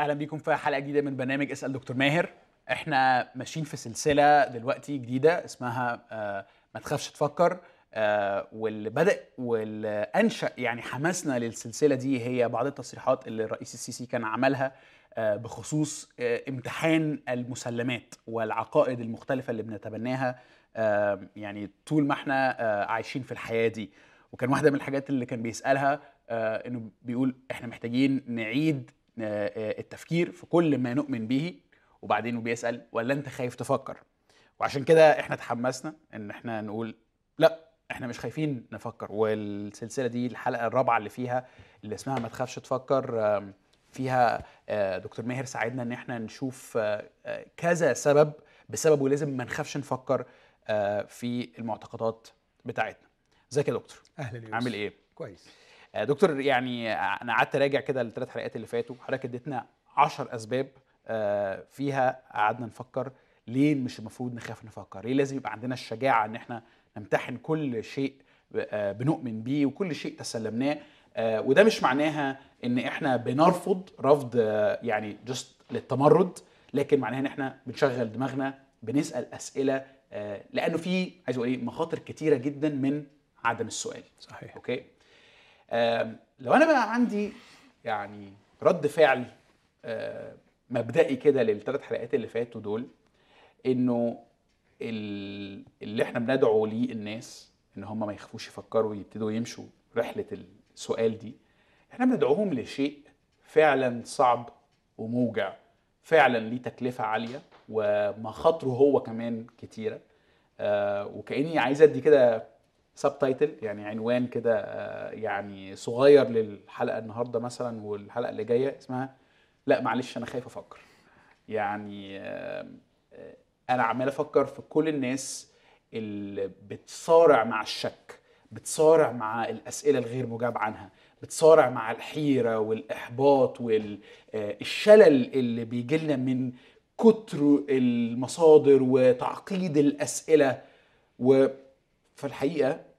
أهلا بيكم في حلقة جديدة من برنامج أسأل دكتور ماهر. إحنا ماشيين في سلسلة دلوقتي جديدة اسمها آه، ما تخافش تفكر آه، واللي بدا واللي انشا يعني حماسنا للسلسلة دي هي بعض التصريحات اللي الرئيس السيسي كان عملها آه، بخصوص آه، امتحان المسلمات والعقائد المختلفة اللي بنتبناها آه، يعني طول ما إحنا آه، عايشين في الحياة دي. وكان واحدة من الحاجات اللي كان بيسألها آه، إنه بيقول إحنا محتاجين نعيد آه، آه، التفكير في كل ما نؤمن به وبعدين بيسال ولا أنت خايف تفكر؟ وعشان كده إحنا تحمسنا إن إحنا نقول لأ إحنا مش خايفين نفكر. والسلسلة دي الحلقة الرابعة اللي فيها اللي اسمها ما تخافش تفكر فيها آه، دكتور ماهر ساعدنا إن إحنا نشوف آه، آه، كذا سبب بسببه لازم ما نخافش نفكر آه، في المعتقدات بتاعتنا. ازيك يا دكتور؟ أهلا يوسف. عامل إيه؟ كويس. آه، دكتور يعني أنا قعدت أراجع كده الثلاث حلقات اللي فاتوا حضرتك اديتنا 10 أسباب آه، فيها قعدنا نفكر ليه مش المفروض نخاف نفكر ليه لازم يبقى عندنا الشجاعة إن إحنا نمتحن كل شيء آه، بنؤمن بيه وكل شيء تسلمناه آه، وده مش معناها إن إحنا بنرفض رفض آه، يعني جست للتمرد لكن معناها إن إحنا بنشغل دماغنا بنسأل أسئلة آه، لأنه في عايز أقول إيه مخاطر كتيرة جدا من عدم السؤال. صحيح. أوكي؟ لو أنا بقى عندي يعني رد فعل مبدئي كده للثلاث حلقات اللي فاتوا دول إنه ال- اللي إحنا بندعو ليه الناس إن هم ما يخافوش يفكروا ويبتدوا يمشوا رحلة السؤال دي إحنا بندعوهم لشيء فعلا صعب وموجع فعلا ليه تكلفة عالية ومخاطره هو كمان كتيرة. آه، وكأني عايز أدي كده سب تايتل يعني عنوان كده آه، يعني صغير للحلقة النهارده مثلا والحلقة اللي جاية اسمها لا معلش أنا خايف أفكر. يعني آه، آه، أنا عمال أفكر في كل الناس اللي بتصارع مع الشك بتصارع مع الأسئلة الغير مجاب عنها بتصارع مع الحيرة والإحباط والشلل اللي بيجي لنا من كتر المصادر وتعقيد الأسئلة. و في الحقيقة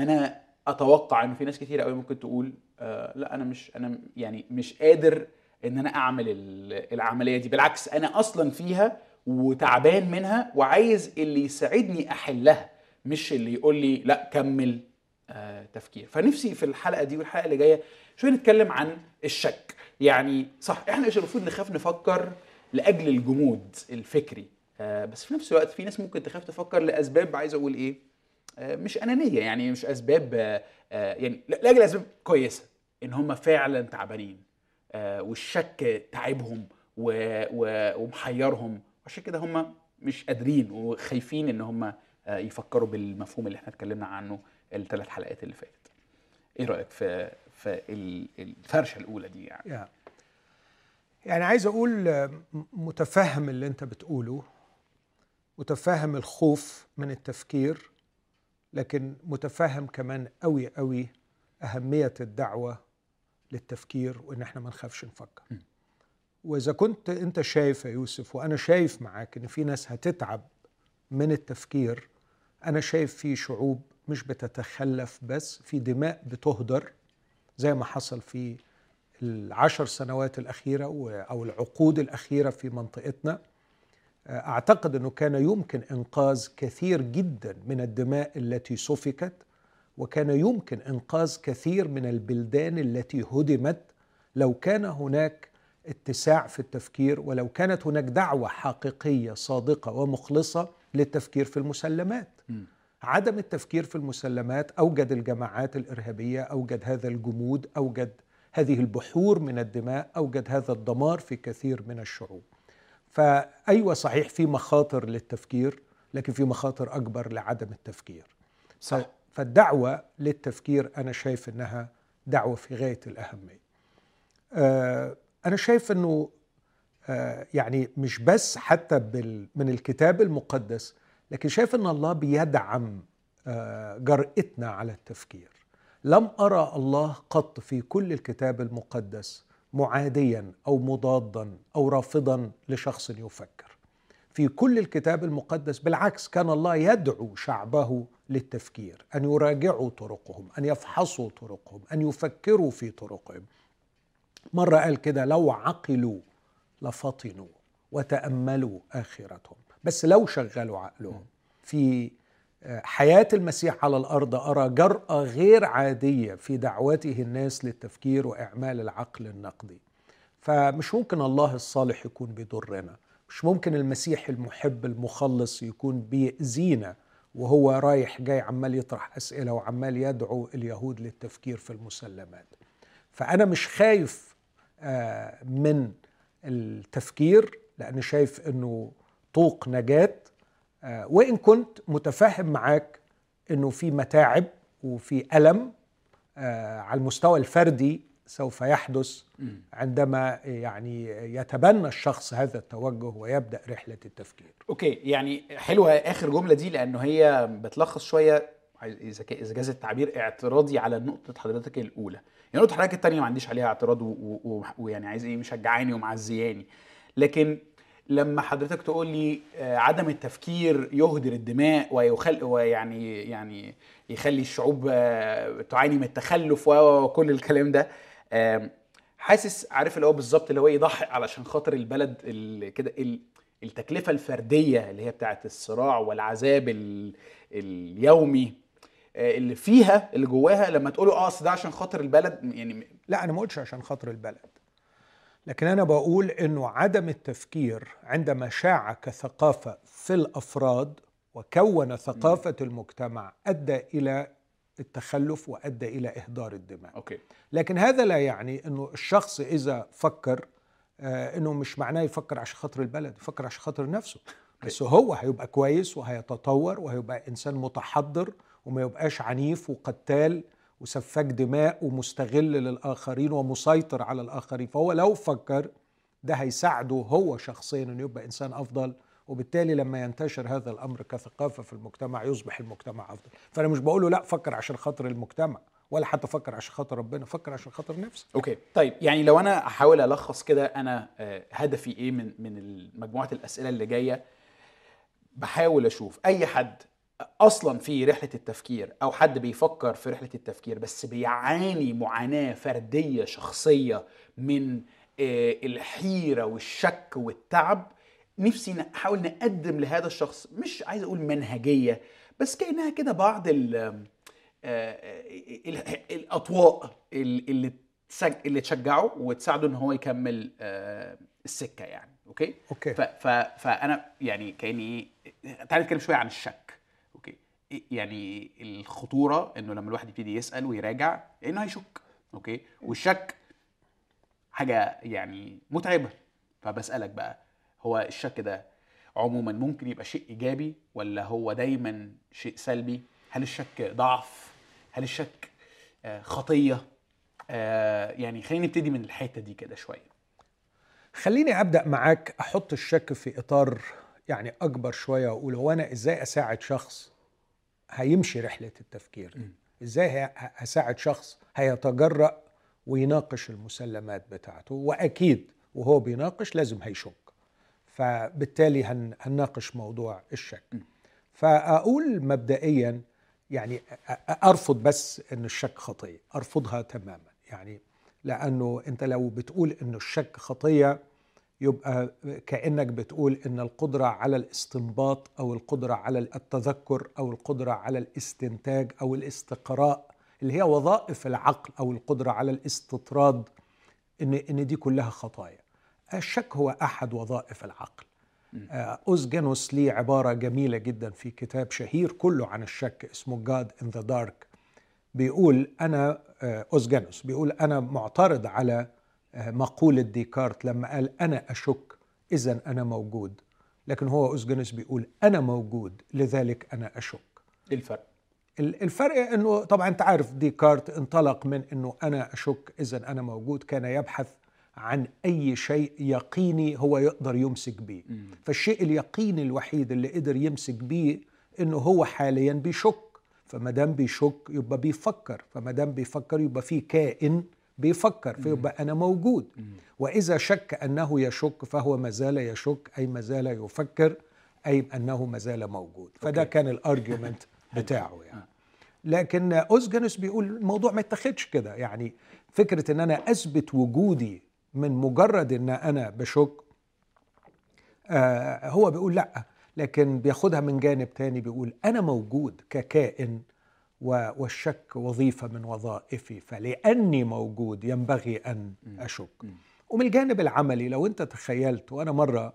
أنا أتوقع ان في ناس كتير قوي ممكن تقول آه لا أنا مش أنا يعني مش قادر إن أنا أعمل ال- العملية دي. بالعكس أنا أصلا فيها وتعبان منها وعايز اللي يساعدني أحلها مش اللي يقول لي لا كمل آه تفكير. فنفسي في الحلقة دي والحلقة اللي جاية شوية نتكلم عن الشك. يعني صح إحنا مش المفروض نخاف نفكر لأجل الجمود الفكري آه بس في نفس الوقت في ناس ممكن تخاف تفكر لأسباب عايز أقول إيه؟ مش أنانية يعني مش أسباب آه، آه، يعني لا- لاجل اسباب كويسة إن هم فعلا تعبانين آه، والشك تعبهم ومحيرهم عشان كده هم مش قادرين وخايفين إن هم يفكروا بالمفهوم اللي إحنا اتكلمنا عنه الثلاث حلقات اللي فاتت إيه رأيك في في ال- الفرشة الأولى دي يعني. يعني عايز أقول متفهم اللي أنت بتقوله متفهم الخوف من التفكير لكن متفهم كمان قوي قوي أهمية الدعوة للتفكير وإن إحنا ما نخافش نفكر م. وإذا كنت أنت شايف يا يوسف وأنا شايف معاك إن في ناس هتتعب من التفكير أنا شايف في شعوب مش بتتخلف بس في دماء بتهدر زي ما حصل في العشر سنوات الأخيرة أو العقود الأخيرة في منطقتنا أعتقد أنه كان يمكن إنقاذ كثير جدا من الدماء التي سفكت وكان يمكن إنقاذ كثير من البلدان التي هدمت. لو كان هناك اتساع في التفكير ولو كانت هناك دعوة حقيقية صادقة ومخلصة للتفكير في المسلمات. م. عدم التفكير في المسلمات أوجد الجماعات الإرهابية أوجد هذا الجمود أوجد هذه البحور من الدماء أوجد هذا الدمار في كثير من الشعوب. فأيوة صحيح في مخاطر للتفكير لكن في مخاطر أكبر لعدم التفكير. صح. ف- فالدعوة للتفكير أنا شايف إنها دعوة في غاية الأهمية. آه، أنا شايف إنه آه، يعني مش بس حتى بال- من الكتاب المقدس لكن شايف إن الله بيدعم آه، جرأتنا على التفكير. لم أرى الله قط في كل الكتاب المقدس معاديا أو مضادا أو رافضا لشخص يفكر. في كل الكتاب المقدس بالعكس كان الله يدعو شعبه للتفكير أن يراجعوا طرقهم أن يفحصوا طرقهم أن يفكروا في طرقهم. مرة قال كده لو عقلوا لفطنوا وتأملوا آخرتهم. بس لو شغلوا عقلهم. في حياة المسيح على الأرض أرى جرأة غير عادية في دعوته الناس للتفكير وإعمال العقل النقدي. فمش ممكن الله الصالح يكون بيضرنا. مش ممكن المسيح المحب المخلص يكون بيأذينا وهو رايح جاي عمال يطرح أسئلة وعمال يدعو اليهود للتفكير في المسلمات. فأنا مش خايف آه، من التفكير لأن شايف أنه طوق نجاة. آه، وإن كنت متفاهم معاك أنه في متاعب وفي ألم آه، على المستوى الفردي سوف يحدث عندما يعني يتبنى الشخص هذا التوجه ويبدأ رحلة التفكير. أوكي يعني حلوة آخر جملة دي لأنه هي بتلخص شوية إذا جاز التعبير اعتراضي على نقطة حضرتك الأولى. يعني نقطة حضرتك الثانية ما عنديش عليها اعتراض ويعني عايز إيه مشجعاني ومعزياني. لكن لما حضرتك تقول لي آه، عدم التفكير يهدر الدماء ويخل ويعني يعني يخلي الشعوب آه، تعاني من التخلف وكل الكلام ده. حاسس عارف اللي هو بالظبط اللي هو يضحي علشان خاطر البلد كده التكلفة الفردية اللي هي بتاعت الصراع والعذاب اليومي آه، اللي فيها اللي جواها لما تقولوا آه ده عشان خاطر البلد يعني لا أنا ما قلتش عشان خاطر البلد. لكن أنا بقول إنه عدم التفكير عندما شاع كثقافة في الأفراد وكون ثقافة المجتمع أدى إلى التخلف وأدى إلى إهدار الدماء. أوكي. لكن هذا لا يعني إنه الشخص إذا فكر آه إنه مش معناه يفكر عشان خاطر البلد يفكر عشان خاطر نفسه. بس هو هيبقى كويس وهيتطور وهيبقى إنسان متحضر وما يبقاش عنيف وقتال وسفاك دماء ومستغل للآخرين ومسيطر على الآخرين. فهو لو فكر ده هيساعده هو شخصيا إنه يبقى إنسان أفضل وبالتالي لما ينتشر هذا الأمر كثقافة في المجتمع يصبح المجتمع أفضل. فأنا مش بقول له لا فكر عشان خاطر المجتمع ولا حتى فكر عشان خاطر ربنا فكر عشان خاطر نفسك. أوكي. طيب يعني لو أنا احاول ألخص كده أنا آه، هدفي إيه من من مجموعة الأسئلة اللي جاية؟ بحاول أشوف أي حد أصلا في رحلة التفكير أو حد بيفكر في رحلة التفكير بس بيعاني معاناة فردية شخصية من آه، الحيرة والشك والتعب. نفسي نحاول نقدم لهذا الشخص مش عايز أقول منهجية بس كأنها كده بعض ال آه، الأطواق اللي اللي تشجعه وتساعده إن هو يكمل آه، السكة يعني أوكي؟ أوكي. فأنا يعني كأني تعالى نتكلم شوية عن الشك. يعني الخطورة إنه لما الواحد يبتدي يسأل ويراجع إنه هيشك أوكي؟ والشك حاجة يعني متعبة. فبسألك بقى هو الشك ده عموما ممكن يبقى شيء إيجابي ولا هو دايما شيء سلبي؟ هل الشك ضعف؟ هل الشك آه، خطية؟ آه، يعني خلينا نبتدي من الحتة دي كده شوية. خليني أبدأ معاك أحط الشك في إطار يعني أكبر شوية واقول هو أنا إزاي أساعد شخص هيمشي رحلة التفكير. إزاي هساعد شخص هيتجرأ ويناقش المسلمات بتاعته؟ وأكيد وهو بيناقش لازم هيشك. فبالتالي هنناقش موضوع الشك. فأقول مبدئيا يعني أرفض بس أن الشك خطية. أرفضها تماما. يعني لأنه أنت لو بتقول أن الشك خطية يبقى كأنك بتقول أن القدرة على الاستنباط أو القدرة على التذكر أو القدرة على الاستنتاج أو الاستقراء اللي هي وظائف العقل أو القدرة على الاستطراد إن إن دي كلها خطايا. الشك هو أحد وظائف العقل. آه، Os Guinness ليه عبارة جميلة جدا في كتاب شهير كله عن الشك اسمه God in the Dark بيقول أنا آه، Os Guinness بيقول أنا معترض على مقولة ديكارت لما قال أنا أشك اذا أنا موجود. لكن هو Os Guinness بيقول أنا موجود لذلك أنا أشك. إيه الفرق؟ الفرق إنه طبعا أنت عارف ديكارت انطلق من إنه أنا أشك اذا أنا موجود كان يبحث عن أي شيء يقيني هو يقدر يمسك به فالشيء اليقيني الوحيد اللي قدر يمسك به إنه هو حاليا بيشك. فما دام بيشك يبقى بيفكر فما دام بيفكر يبقى في كائن بيفكر فيبقى أنا موجود. وإذا شك أنه يشك فهو ما زال يشك أي ما زال يفكر أي أنه ما زال موجود. فده كان الأرجيومنت بتاعه يعني. لكن اوزجنس بيقول الموضوع ما يتاخدش كده. يعني فكرة إن أنا أثبت وجودي من مجرد إن أنا بشك آه هو بيقول لأ. لكن بياخدها من جانب تاني بيقول أنا موجود ككائن والشك وظيفة من وظائفي فلأني موجود ينبغي أن أشك. ومن الجانب العملي لو أنت تخيلت وأنا مرة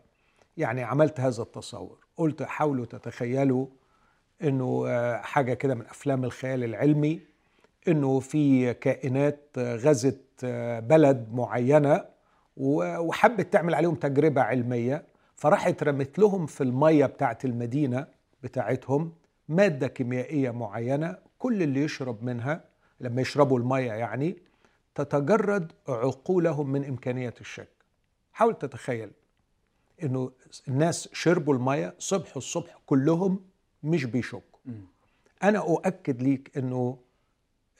يعني عملت هذا التصور قلت حاولوا تتخيلوا إنه آه، حاجة كده من أفلام الخيال العلمي إنه في كائنات غزت آه، بلد معينة وحبت تعمل عليهم تجربة علمية فراحت رمت لهم في المية بتاعت المدينة بتاعتهم مادة كيميائية معينة كل اللي يشرب منها لما يشربوا المية يعني تتجرد عقولهم من إمكانية الشك. حاول تتخيل إنه الناس شربوا المية صبح الصبح كلهم مش بيشكوا. أنا أؤكد ليك إنه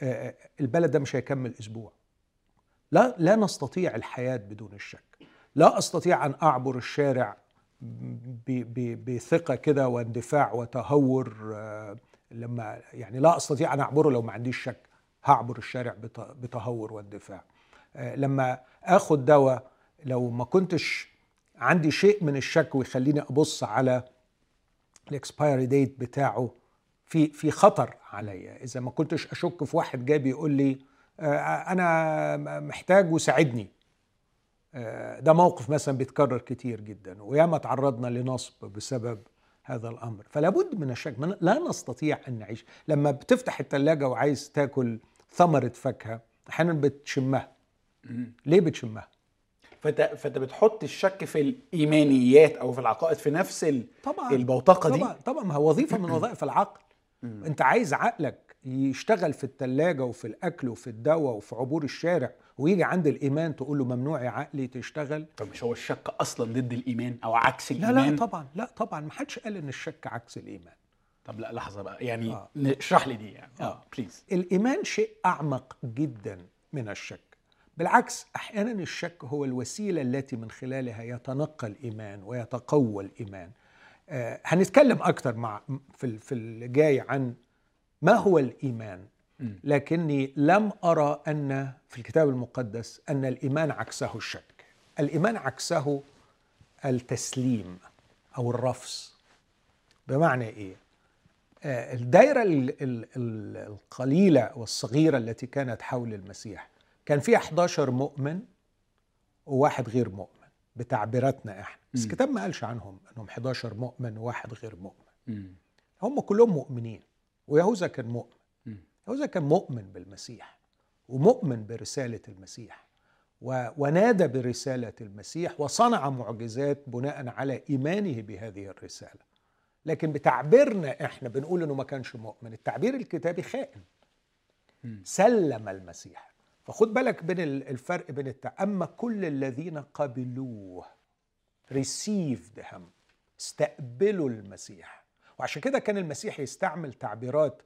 آه، آه، البلد ده مش هيكمل أسبوع. لا لا نستطيع الحياة بدون الشك. لا أستطيع أن أعبر الشارع بثقة كده واندفاع وتهور آه، لما يعني لا أستطيع أن أعبره لو ما عنديش شك هعبر الشارع بتهور واندفاع لما آخد دواء لو ما كنتش عندي شيء من الشك ويخليني أبص على الإكسبايري ديت بتاعه في في خطر عليا. إذا ما كنتش أشك في واحد جاي بيقول لي آه، أنا محتاج وساعدني. آه، ده موقف مثلا بيتكرر كتير جدا وياما تعرضنا لنصب بسبب هذا الأمر. فلا بد من الشك. لا نستطيع أن نعيش. لما بتفتح الثلاجه وعايز تاكل ثمرة فاكهة أحيانا بتشمها. ليه بتشمها؟ فانت فانت بتحط الشك في الإيمانيات أو في العقائد في نفس طبعا. البوتقة دي؟ طبعا. طبعا. ما هو وظيفة من وظائف العقل. أنت عايز عقلك يشتغل في الثلاجه وفي الأكل وفي الدواء وفي عبور الشارع ويجي عند الإيمان تقول له ممنوع يا عقلي تشتغل؟ طب مش هو الشك أصلا ضد الإيمان أو عكس الايمان لا لا طبعا لا طبعا. ما حدش قال إن الشك عكس الإيمان. طب لا لحظة بقى. يعني آه. اشرح لي دي يعني. آه. بليز الإيمان شيء أعمق جدا من الشك. بالعكس أحيانا الشك هو الوسيلة التي من خلالها يتنقى الإيمان ويتقوى الإيمان. آه هنتكلم أكثر مع في في الجاي عن ما هو الإيمان؟ لكني لم أرى أن في الكتاب المقدس أن الإيمان عكسه الشك. الإيمان عكسه التسليم أو الرفض. بمعنى إيه؟ آه، الدائره القليلة والصغيرة التي كانت حول المسيح كان في 11 مؤمن وواحد غير مؤمن بتعبيراتنا إحنا. بس الكتاب ما قالش عنهم إنهم 11 مؤمن وواحد غير مؤمن. هم كلهم مؤمنين. ويهوذا كان مؤمن. يهوذا كان مؤمن بالمسيح ومؤمن برسالة المسيح ونادى برسالة المسيح وصنع معجزات بناء على إيمانه بهذه الرسالة. لكن بتعبيرنا إحنا بنقول إنه ما كانش مؤمن. التعبير الكتابي خائن. سلم المسيح. فخد بالك بين الفرق بين التع... أما كل الذين قبلوه received him استقبلوا المسيح. وعشان كده كان المسيح يستعمل تعبيرات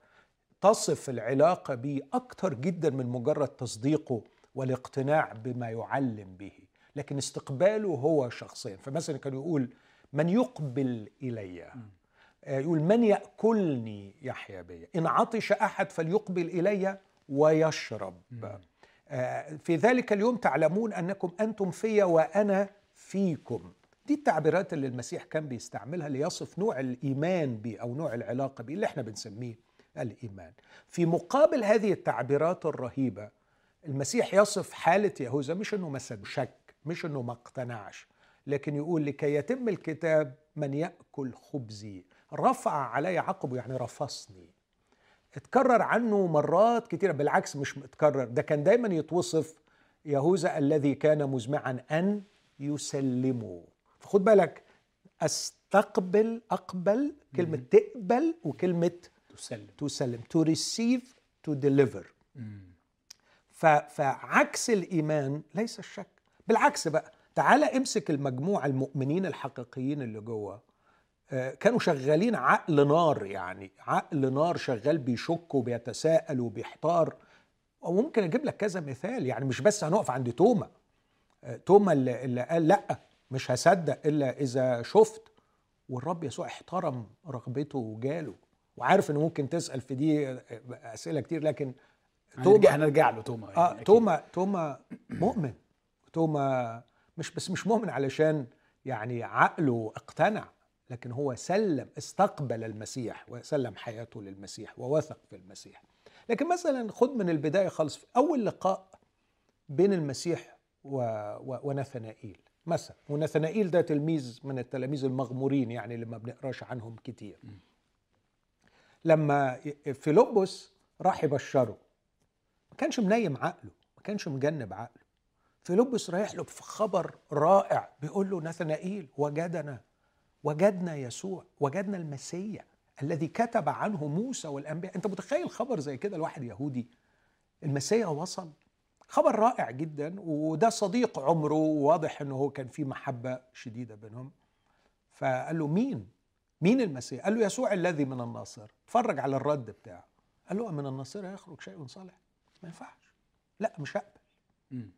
تصف العلاقة به أكتر جدا من مجرد تصديقه والاقتناع بما يعلم به لكن استقباله هو شخصيا. فمثلا كان يقول من يقبل إلي؟ آه، يقول من يأكلني يحيا بي؟ إن عطش أحد فليقبل إلي ويشرب. آه، في ذلك اليوم تعلمون أنكم أنتم في وأنا فيكم. دي التعبيرات اللي المسيح كان بيستعملها ليصف نوع الإيمان بي أو نوع العلاقة بي اللي إحنا بنسميه الإيمان. في مقابل هذه التعبيرات الرهيبة المسيح يصف حالة يهوذا مش إنه مثلا شك مش إنه ما اقتنعش لكن يقول لكي يتم الكتاب من يأكل خبزي. رفع علي عقبه يعني رفصني. اتكرر عنه مرات كثيرة بالعكس مش متكرر. ده كان دايما يتوصف يهوذا الذي كان مزمعا أن يسلمه. فخد بالك أستقبل أقبل كلمة تقبل وكلمة تسلم. تسلم to receive to deliver. فعكس الإيمان ليس الشك. بالعكس بقى تعال امسك المجموعة المؤمنين الحقيقيين اللي جوه. آه، كانوا شغالين عقل نار يعني عقل نار شغال بيشك وبيتساءل وبيحتار. وممكن أجيب لك كذا مثال يعني مش بس هنقف عند توما. آه، توما اللي قال لأ مش هصدق إلا إذا شفت. والرب يسوع احترم رغبته وجاله وعارف إنه ممكن تسأل في دي أسئلة كتير لكن هنرجع هنرجع له توما آه أكيد. توما توما مؤمن. توما مش بس مش مؤمن علشان يعني عقله اقتنع لكن هو سلم استقبل المسيح وسلم حياته للمسيح ووثق في المسيح. لكن مثلا خد من البداية خالص في أول لقاء بين المسيح و... و... ونثنائيل. مثلا ونثنائيل ده تلميذ من التلاميذ المغمورين يعني اللي ما بنقراش عنهم كتير. لما فيلبس راح يبشره. ما كانش منيم عقله ما كانش مجنب عقله. فيلبس رايح له بخبر رائع بيقول له نثنائيل وجدنا وجدنا يسوع وجدنا المسيا الذي كتب عنه موسى والأنبياء. أنت متخيل خبر زي كده لواحد يهودي؟ المسيا وصل. خبر رائع جدا وده صديق عمره وواضح إنه هو كان في محبة شديدة بينهم. فقال له مين؟ مين المسيح؟ قال له يسوع الذي من الناصر. اتفرج على الرد بتاعه. قال له من الناصره يخرج شيء صالح. ما ينفعش. لا مش هقبل.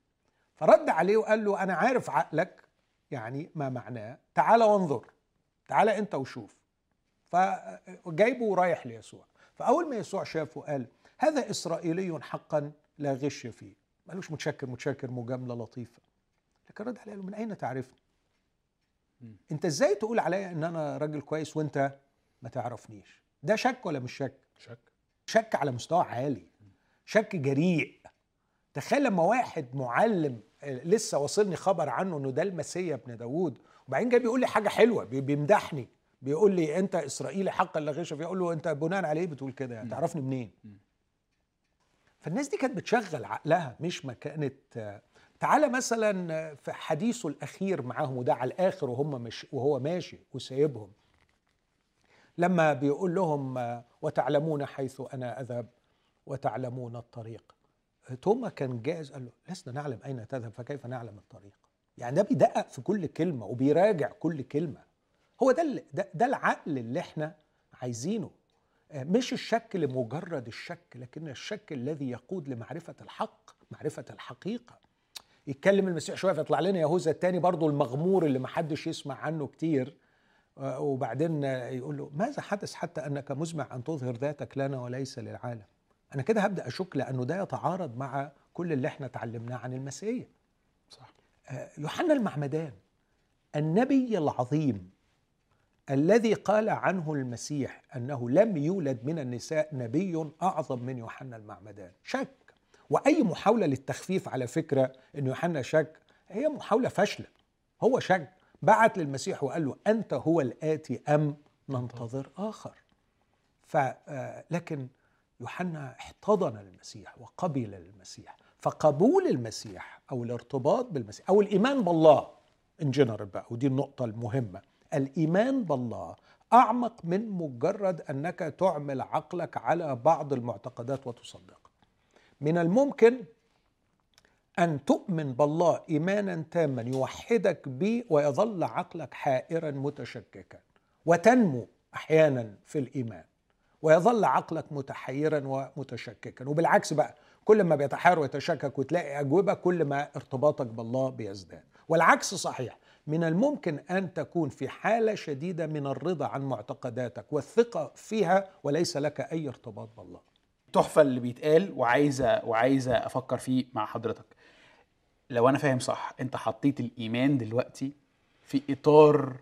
فرد عليه وقال له أنا عارف عقلك يعني ما معناه. تعال وانظر. تعال أنت وشوف. فجايبه ورايح ليسوع. فأول ما يسوع شافه قال هذا إسرائيلي حقا لا غش فيه. قالوش متشكر متشكر مجاملة لطيفة. لكن رد عليه قال له من أين تعرفني. أنت إزاي تقول عليا إن أنا راجل كويس وأنت ما تعرفنيش؟ ده شك ولا مش شك؟ شك. شك على مستوى عالي. شك جريء. تخيل لما واحد معلم آه، لسه واصلني خبر عنه إنه ده المسيا ابن داوود وبعدين جاي بيقول لي حاجة حلوة بي- بيمدحني بيقول لي أنت إسرائيلي حقا لا غش فيه أقول له أنت بناء على إيه بتقول كده يعني. تعرفني منين؟ فالناس دي كانت بتشغل عقلها مش ما كانت تعالى مثلا في حديثه الأخير معاهم وده على الآخر وهم مش وهو ماشي وسايبهم. لما بيقول لهم وتعلمون حيث أنا أذهب وتعلمون الطريق. توما كان جاهز قال له لسنا نعلم أين تذهب فكيف نعلم الطريق؟ يعني ده بيدقق في كل كلمة وبيراجع كل كلمة. هو ده ده, ده العقل اللي إحنا عايزينه. مش الشك لمجرد الشك لكن الشك الذي يقود لمعرفة الحق معرفة الحقيقة. يتكلم المسيح شوية فيطلع لنا يهوذا الثاني برضه المغمور اللي ما حدش يسمع عنه كتير. آه، وبعدين يقول له ماذا حدث حتى أنك مزمع أن تظهر ذاتك لنا وليس للعالم؟ أنا كده هبدأ أشك لأنه ده يتعارض مع كل اللي إحنا اتعلمناه عن المسيح. صح. آه، يوحنا المعمدان النبي العظيم الذي قال عنه المسيح أنه لم يولد من النساء نبي أعظم من يوحنا المعمدان. شك. وأي محاولة للتخفيف على فكرة إن يوحنا شك هي محاولة فاشلة. هو شك. بعت للمسيح وقال له أنت هو الآتي أم ننتظر آخر. ف آه، لكن يوحنا احتضن المسيح وقبل المسيح. فقبول المسيح أو الارتباط بالمسيح أو الإيمان بالله ان جنرال بقى ودي النقطة المهمة. الإيمان بالله أعمق من مجرد أنك تعمل عقلك على بعض المعتقدات وتصدقها من الممكن أن تؤمن بالله إيمانا تاما يوحدك به ويظل عقلك حائرا متشككا وتنمو أحيانا في الإيمان ويظل عقلك متحيرا ومتشككا. وبالعكس بقى كل ما بيتحير ويتشكك وتلاقي أجوبة كل ما ارتباطك بالله بيزداد. والعكس صحيح. من الممكن أن تكون في حالة شديدة من الرضا عن معتقداتك والثقة فيها وليس لك أي ارتباط بالله. تحفة اللي بيتقال وعايزه وعايزة أفكر فيه مع حضرتك. لو أنا فاهم صح أنت حطيت الإيمان دلوقتي في إطار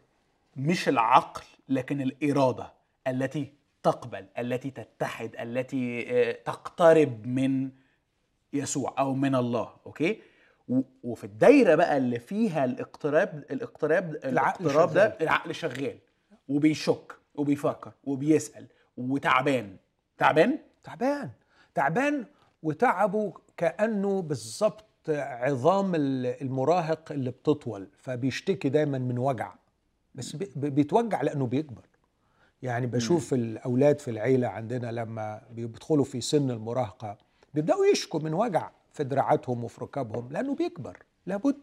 مش العقل لكن الإرادة التي تقبل التي تتحد التي آه، تقترب من يسوع أو من الله أوكي؟ وفي الدايرة بقى اللي فيها الاقتراب الاقتراب العقل الاقتراب ده شغال. العقل شغال وبيشك وبيفكر وبيسأل وتعبان. تعبان؟ تعبان. تعبان وتعبه كأنه بالظبط عظام ال- المراهق اللي بتطول فبيشتكي دايما من وجع. بس بي- بي- بيتوجع لأنه بيكبر. يعني بشوف الأولاد في العيلة عندنا لما بيدخلوا في سن المراهقة بيبدأوا يشكوا من وجع. في دراعاتهم وفي ركابهم لأنه بيكبر. لابد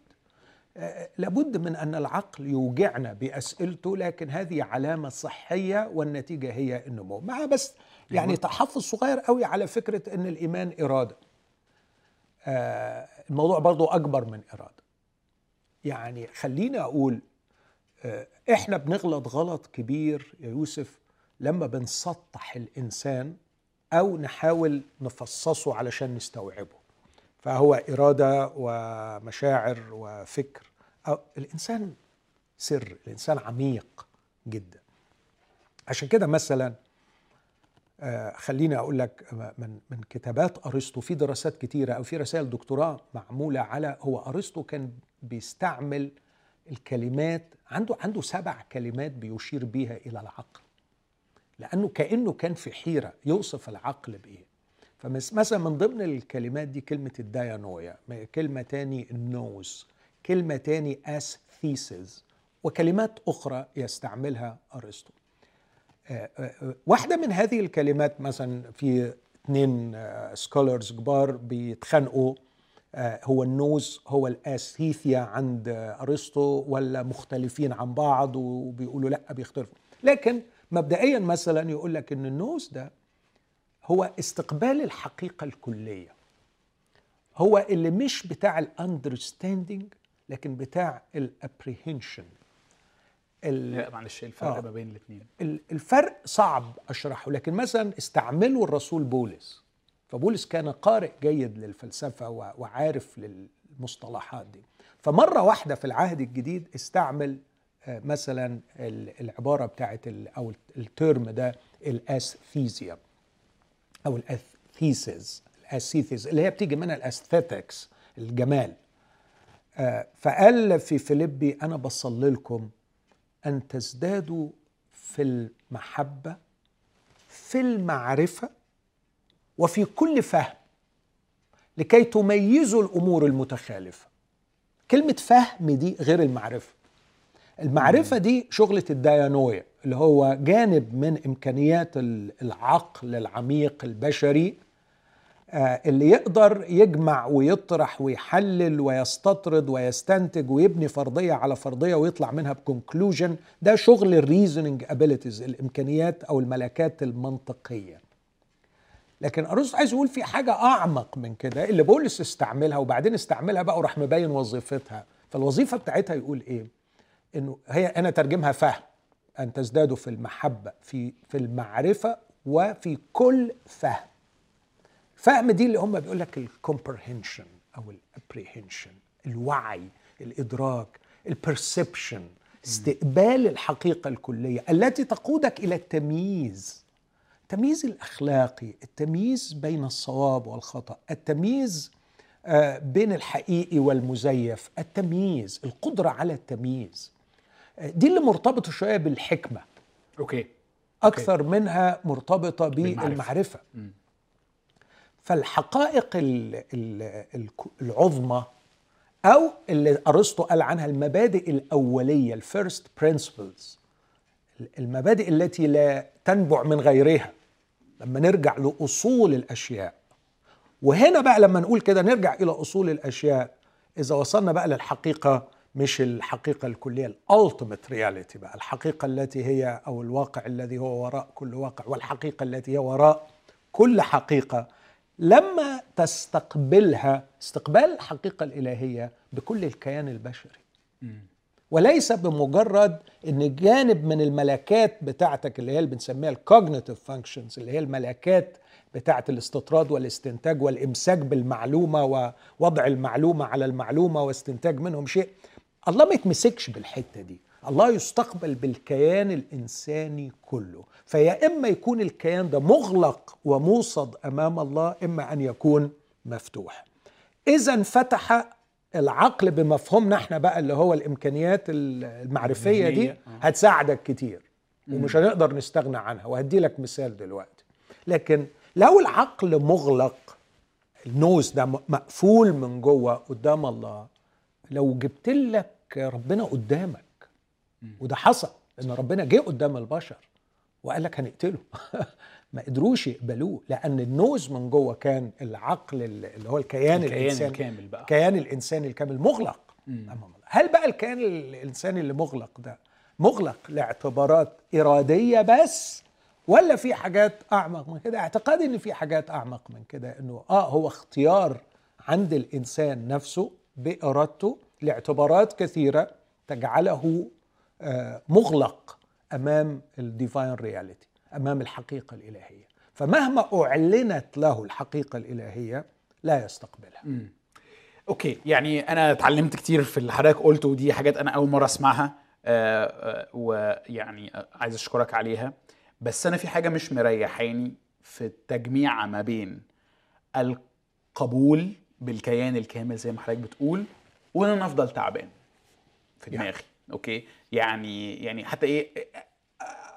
آه، لابد من أن العقل يوجعنا بأسئلته لكن هذه علامة صحية والنتيجة هي النمو. مع بس يعني تحفظ صغير قوي على فكرة إن الإيمان إرادة. آه، الموضوع برضو أكبر من إرادة. يعني خليني أقول آه، إحنا بنغلط غلط كبير يا يوسف لما بنسطح الإنسان أو نحاول نفصصه علشان نستوعبه. فهو إرادة ومشاعر وفكر. أو الإنسان سر الإنسان عميق جدا. عشان كده مثلا آه، خليني أقول لك من من كتابات أرسطو في دراسات كتيرة أو في رسائل دكتوراه معمولة على هو أرسطو كان بيستعمل الكلمات عنده عنده سبع كلمات بيشير بيها إلى العقل. لأنه كأنه كان في حيرة يوصف العقل بإيه؟ فمثلا من ضمن الكلمات دي كلمة ال dianoia كلمة تاني ال nous كلمة تاني aisthesis وكلمات أخرى يستعملها أرسطو. آه، آه، آه، واحدة من هذه الكلمات مثلا في اثنين scholars كبار بيتخانقوا هو ال nous هو ال aisthesis عند أرسطو ولا مختلفين عن بعض وبيقولوا لأ بيختلفوا. لكن مبدئيا مثلا يقول لك إن ال nous ده هو استقبال الحقيقة الكلية. هو اللي مش بتاع ال understanding لكن بتاع ال apprehension معلش الفرق آه. ما بين الاثنين الفرق صعب أشرحه لكن مثلا استعمله الرسول بولس. فبولس كان قارئ جيد للفلسفة وعارف للمصطلحات دي. فمرة واحدة في العهد الجديد استعمل آه، مثلا العبارة بتاعت أو ال term ده ال aisthesis أو ال aisthesis ال aisthesis اللي هي بتيجي منها ال aesthetics الجمال. آه، فقال في فيليبي أنا بصلي لكم أن تزدادوا في المحبة في المعرفة وفي كل فهم لكي تميزوا الأمور المتخالفة. كلمة فهم دي غير المعرفة. المعرفة دي شغلة الديانويا اللي هو جانب من إمكانيات العقل العميق البشري آه، اللي يقدر يجمع ويطرح ويحلل ويستطرد ويستنتج ويبني فرضية على فرضية ويطلع منها بكونكلوجن ده شغل ال reasoning abilities الإمكانيات أو الملكات المنطقية. لكن ارسطو عايز يقول في حاجة أعمق من كده اللي بولس استعملها وبعدين استعملها بقى وراح مبين وظيفتها. فالوظيفة بتاعتها يقول إيه؟ إنه هي أنا ترجمها فهم. أن تزدادوا في المحبة في في المعرفة وفي كل فهم. فهم دي اللي هم بيقول لك ال comprehension أو ال apprehension الوعي الإدراك ال perception استقبال الحقيقة الكلية التي تقودك إلى التمييز. التمييز الأخلاقي التمييز بين الصواب والخطأ التمييز آه، بين الحقيقي والمزيف التمييز القدرة على التمييز. دي اللي مرتبطة شوية بالحكمة. أوكي. أكثر أوكي. منها مرتبطة بالمعرفة. فالحقائق العظمى أو اللي أرسطو قال عنها المبادئ الأولية ال first principles المبادئ التي لا تنبع من غيرها. لما نرجع لأصول الأشياء. وهنا بقى لما نقول كده نرجع إلى أصول الأشياء إذا وصلنا بقى للحقيقة مش الحقيقة الكلية ال ultimate reality بقى الحقيقة التي هي أو الواقع الذي هو وراء كل واقع والحقيقة التي هي وراء كل حقيقة لما تستقبلها استقبال الحقيقة الإلهية بكل الكيان البشري. وليس بمجرد إن جانب من الملكات بتاعتك اللي هي اللي بنسميها ال cognitive functions اللي هي الملكات بتاعه الاستطراد والاستنتاج والإمساك بالمعلومة ووضع المعلومة على المعلومة واستنتاج منهم شيء الله ما يتمسكش بالحتة دي. الله يستقبل بالكيان الإنساني كله. فيا إما يكون الكيان ده مغلق وموصد أمام الله إما أن يكون مفتوح. إذا انفتح العقل بمفهومنا إحنا بقى اللي هو الإمكانيات المعرفية دي آه. هتساعدك كتير ومش هنقدر نستغنى عنها. وهدي لك مثال دلوقتي. لكن لو العقل مغلق النوز ده مقفول من جوه قدام الله لو جبت لك ربنا قدامك. وده حصل إن ربنا جه قدام البشر وقال لك هنقتله. ما قدروش يقبلوه لأن النوز من جوه كان العقل اللي هو الكيان, الكيان الإنساني. الكامل بقى. الكيان الإنساني الكامل مغلق. امام الله هل بقى الكيان الإنساني اللي مغلق ده مغلق لاعتبارات إرادية بس ولا في حاجات أعمق من كده؟ اعتقادي إن في حاجات أعمق من كده إنه آه هو اختيار عند الإنسان نفسه بإرادته لاعتبارات كثيرة تجعله آه، مغلق أمام ال divine reality أمام الحقيقة الإلهية. فمهما أعلنت له الحقيقة الإلهية لا يستقبلها. مم. okay يعني أنا اتعلمت كتير في اللي حضرتك قلته ودي حاجات أنا أول مرة أسمعها آه، آه، ويعني عايز أشكرك عليها. بس أنا في حاجة مش مريحاني في التجميع ما بين القبول بالكيان الكامل زي ما حضرتك بتقول وان أنا افضل تعبان في يعني. دماغي okay؟ يعني يعني حتى إيه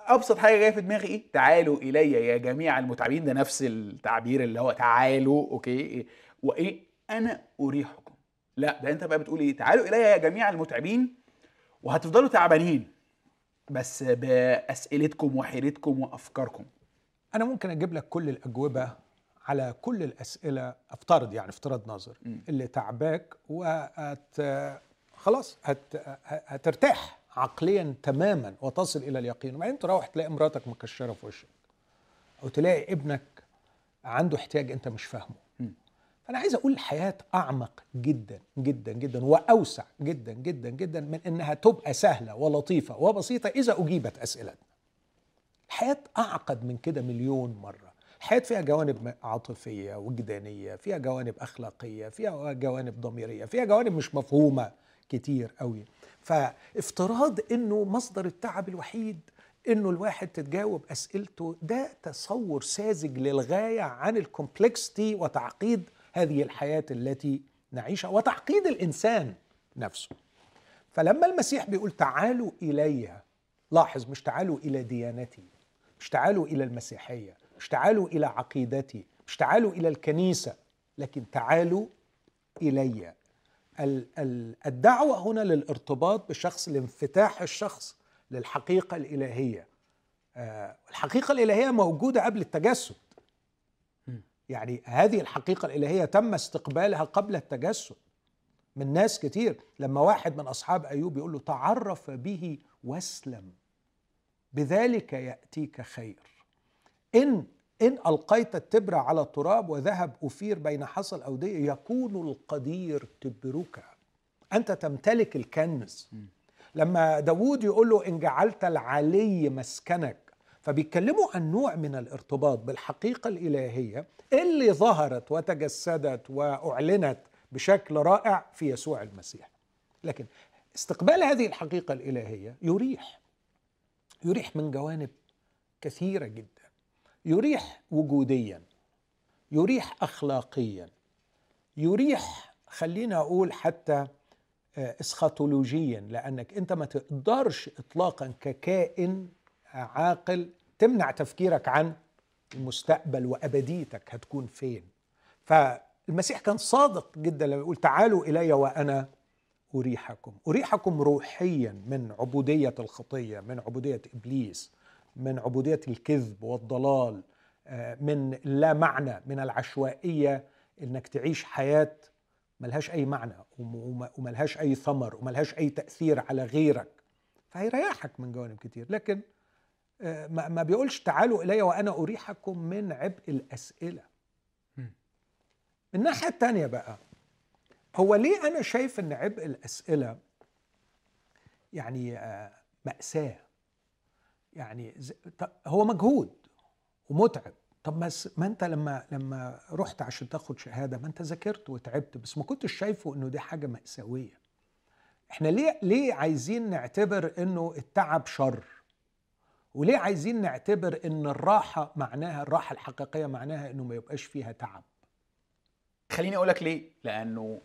أبسط حاجة جاية في دماغي إيه؟ تعالوا إلي يا جميع المتعبين ده نفس التعبير اللي هو تعالوا okay؟ إيه؟ وإيه؟ أنا أريحكم. لا ده أنت بقى بتقول إيه؟ تعالوا إلي يا جميع المتعبين وهتفضلوا تعبانين بس بأسئلتكم وحيرتكم وأفكاركم. أنا ممكن أجيب لك كل الأجوبة على كل الأسئلة افترض يعني افتراض نظر. اللي تعباك وهت خلاص هت... هترتاح عقليا تماما وتصل إلى اليقين وبعدين تروح تلاقي مراتك مكشرة في وشك أو تلاقي ابنك عنده احتياج أنت مش فاهمه. فأنا عايز أقول الحياة أعمق جدا جدا جدا وأوسع جدا جدا جدا من إنها تبقى سهلة ولطيفة وبسيطة إذا أجيبت أسئلتنا الحياة أعقد من كده مليون مرة الحياة فيها جوانب عاطفية وجدانية فيها جوانب أخلاقية فيها جوانب ضميرية فيها جوانب مش مفهومة كتير قوي فافتراض أنه مصدر التعب الوحيد أنه الواحد تتجاوب أسئلته ده تصور ساذج للغاية عن الكومبلكستي وتعقيد هذه الحياة التي نعيشها وتعقيد الإنسان نفسه. فلما المسيح بيقول تعالوا إلي لاحظ مش تعالوا إلى ديانتي مش تعالوا إلى المسيحية مش تعالوا إلى عقيدتي مش تعالوا إلى الكنيسة لكن تعالوا إلي. ال- ال- الدعوة هنا للارتباط بشخص لانفتاح الشخص للحقيقة الإلهية. آه، الحقيقة الإلهية موجودة قبل التجسد. يعني هذه الحقيقة الإلهية تم استقبالها قبل التجسد من ناس كتير. لما واحد من أصحاب أيوب يقول له تعرف به واسلم بذلك يأتيك خير. إن إن ألقيت التبر على التراب وذهب أفير بين حصى الأودية يكون القدير تبرك. أنت تمتلك الكنز. لما داود يقول له إن جعلت العلي مسكنك فبيتكلموا عن نوع من الارتباط بالحقيقة الإلهية اللي ظهرت وتجسدت وأعلنت بشكل رائع في يسوع المسيح. لكن استقبال هذه الحقيقة الإلهية يريح يريح من جوانب كثيرة جدا. يريح وجوديا يريح أخلاقيا يريح خلينا أقول حتى آه، اسخاتولوجيا لأنك أنت ما تقدرش إطلاقا ككائن عاقل تمنع تفكيرك عن المستقبل وأبديتك هتكون فين. فالمسيح كان صادق جدا لما يقول تعالوا إلي وأنا أريحكم. أريحكم روحيا من عبودية الخطية من عبودية إبليس. من عبودية الكذب والضلال آه، من لا معنى من العشوائية إنك تعيش حياة ملهاش أي معنى وم- وم- وملهاش أي ثمر وملهاش أي تأثير على غيرك. فهيريحك من جوانب كتير. لكن آه، ما بيقولش تعالوا إلي وأنا أريحكم من عبء الأسئلة. من الناحية التانية بقى هو ليه أنا شايف إن عبء الأسئلة يعني آه، مأساة؟ يعني هو مجهود ومتعب. طب بس ما انت لما لما رحت عشان تاخد شهادة ما انت ذاكرت وتعبت بس ما كنتش شايفه إنه دي حاجة مأساوية. إحنا ليه ليه عايزين نعتبر إنه التعب شر؟ وليه عايزين نعتبر إن الراحة معناها الراحة الحقيقية معناها إنه ما يبقاش فيها تعب؟ خليني أقول لك ليه. لأنه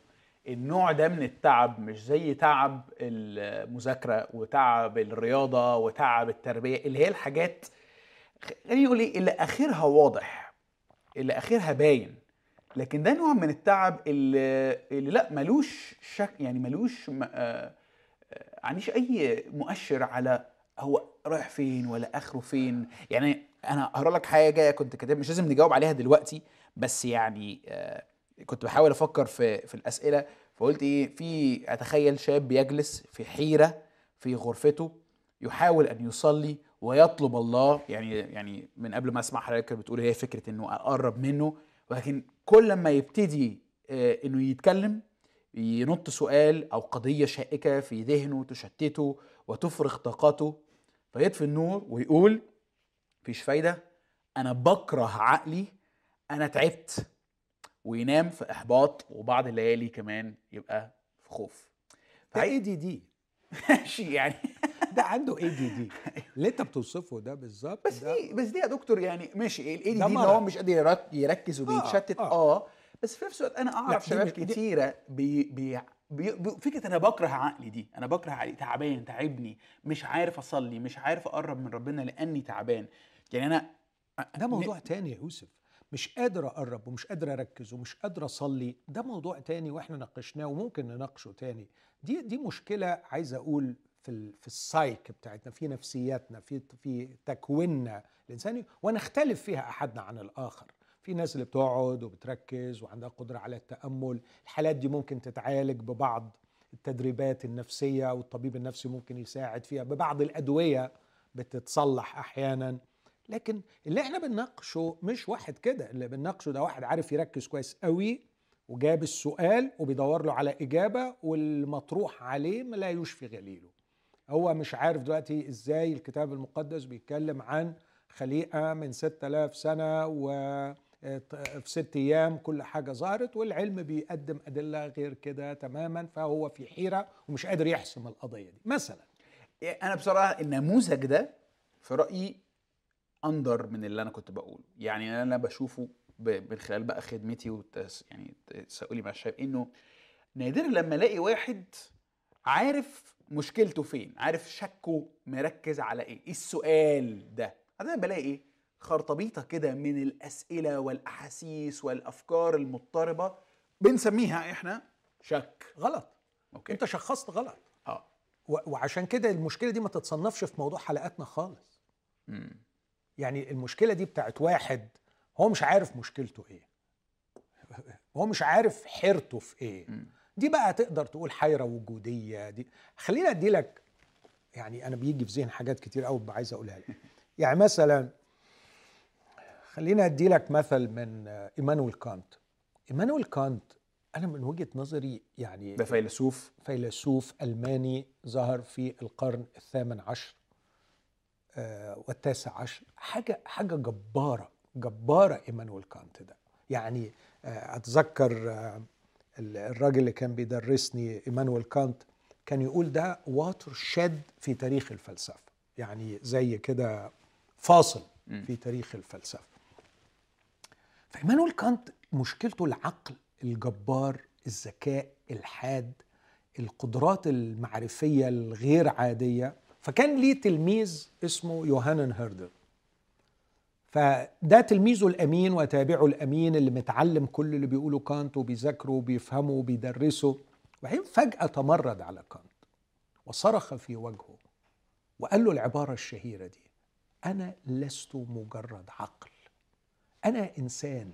النوع ده من التعب مش زي تعب المذاكرة وتعب الرياضة وتعب التربية اللي هي الحاجات خليني أقول إيه اللي آخرها واضح اللي آخرها باين. لكن ده نوع من التعب اللي, اللي لأ ملوش شك يعني ملوش م- آه، آه، عنديش أي مؤشر على هو رايح فين ولا آخره فين. يعني أنا هقرأ لك حاجة كنت كاتب مش لازم نجاوب عليها دلوقتي بس يعني آه، كنت بحاول أفكر في في الأسئلة فقلت إيه في أتخيل شاب بيجلس في حيرة في غرفته يحاول أن يصلي ويطلب الله يعني يعني من قبل ما أسمع حضرتك بتقول هي فكرة إنه أقرب منه ولكن كل ما يبتدي آه، إنه يتكلم ينط سؤال أو قضية شائكة في ذهنه تشتته وتفرغ طاقته فيطفي النور ويقول مفيش فايدة أنا بكره عقلي أنا تعبت. وينام في إحباط وبعض الليالي كمان يبقى في خوف. ده ADD ماشي يعني. ده عنده ADD اللي انت بتوصفه ده بالظبط بس دي بس دي يا دكتور يعني ماشي ال ADD. هو مش قادر يرك- يركز وبيتشتت آه. آه بس في نفس الوقت أنا أعرف شباب كتيرة بي بي فكرة أنا بكره عقلي دي أنا بكره عقلي تعبان تعبني مش عارف أصلي مش عارف أقرب من ربنا لأني تعبان. يعني أنا ده موضوع تاني يا يوسف. مش قادر أقرب ومش قادر أركز ومش قادر أصلي. ده موضوع تاني وإحنا ناقشناه وممكن نناقشه تاني. دي دي مشكلة عايز أقول في في السايك بتاعتنا في نفسياتنا في في تكويننا الإنساني ونختلف فيها أحدنا عن الآخر. في ناس اللي بتقعد وبتركز وعندها قدرة على التأمل. الحالات دي ممكن تتعالج ببعض التدريبات النفسية والطبيب النفسي ممكن يساعد فيها. ببعض الأدوية بتتصلح أحيانا. لكن اللي إحنا بنناقشه مش واحد كده اللي بنناقشه ده واحد عارف يركز كويس قوي وجاب السؤال وبيدور له على إجابة والمطروح عليه لا يشفي غليله. هو مش عارف دلوقتي إزاي الكتاب المقدس بيتكلم عن خليقة من 6000 سنة و في ست أيام كل حاجة ظهرت والعلم بيقدم أدلة غير كده تماما فهو في حيرة ومش قادر يحسم القضية دي. مثلا أنا بصراحة النموذج ده في رأيي اندر من اللي أنا كنت بقوله. يعني أنا بشوفه من خلال بقى خدمتي وتس يعني تساؤلي مع الشباب إنه نادر لما ألاقي واحد عارف مشكلته فين عارف شكه مركز على إيه إيه السؤال ده؟ أنا بلاقي إيه خرطبيطة كده من الأسئلة والأحاسيس والأفكار المضطربة بنسميها إحنا شك. غلط. أوكي. أنت شخصت غلط. آه. وعشان كده المشكلة دي ما تتصنفش في موضوع حلقاتنا خالص. مم. يعني المشكلة دي بتاعت واحد هو مش عارف مشكلته إيه. هو مش عارف حيرته في إيه. دي بقى تقدر تقول حيرة وجودية. دي خلينا أدي لك يعني أنا بيجي في ذهن حاجات كتير قوي عايز أقولها لك. يعني مثلا خلينا أدي لك مثل من إيمانويل كانت. إيمانويل كانت أنا من وجهة نظري يعني ده فيلسوف. فيلسوف ألماني ظهر في القرن الثامن عشر. والتاسع عشر حاجة حاجة جبارة جبارة إيمانويل كانت ده. يعني آه، أتذكر آه، ال- الراجل اللي كان بيدرسني إيمانويل كانت كان يقول ده واتر شد في تاريخ الفلسفة. يعني زي كده فاصل في تاريخ الفلسفة. فإيمانويل كانت مشكلته العقل الجبار الذكاء الحاد القدرات المعرفية الغير عادية. فكان ليه تلميذ اسمه يوهانن هيردل. فده تلميذه الأمين وتابعه الأمين اللي متعلم كل اللي بيقوله كانت وبيذاكره وبيفهمه وبيدرسه. وبعدين فجأة تمرد على كانت وصرخ في وجهه وقال له العبارة الشهيرة دي أنا لست مجرد عقل أنا إنسان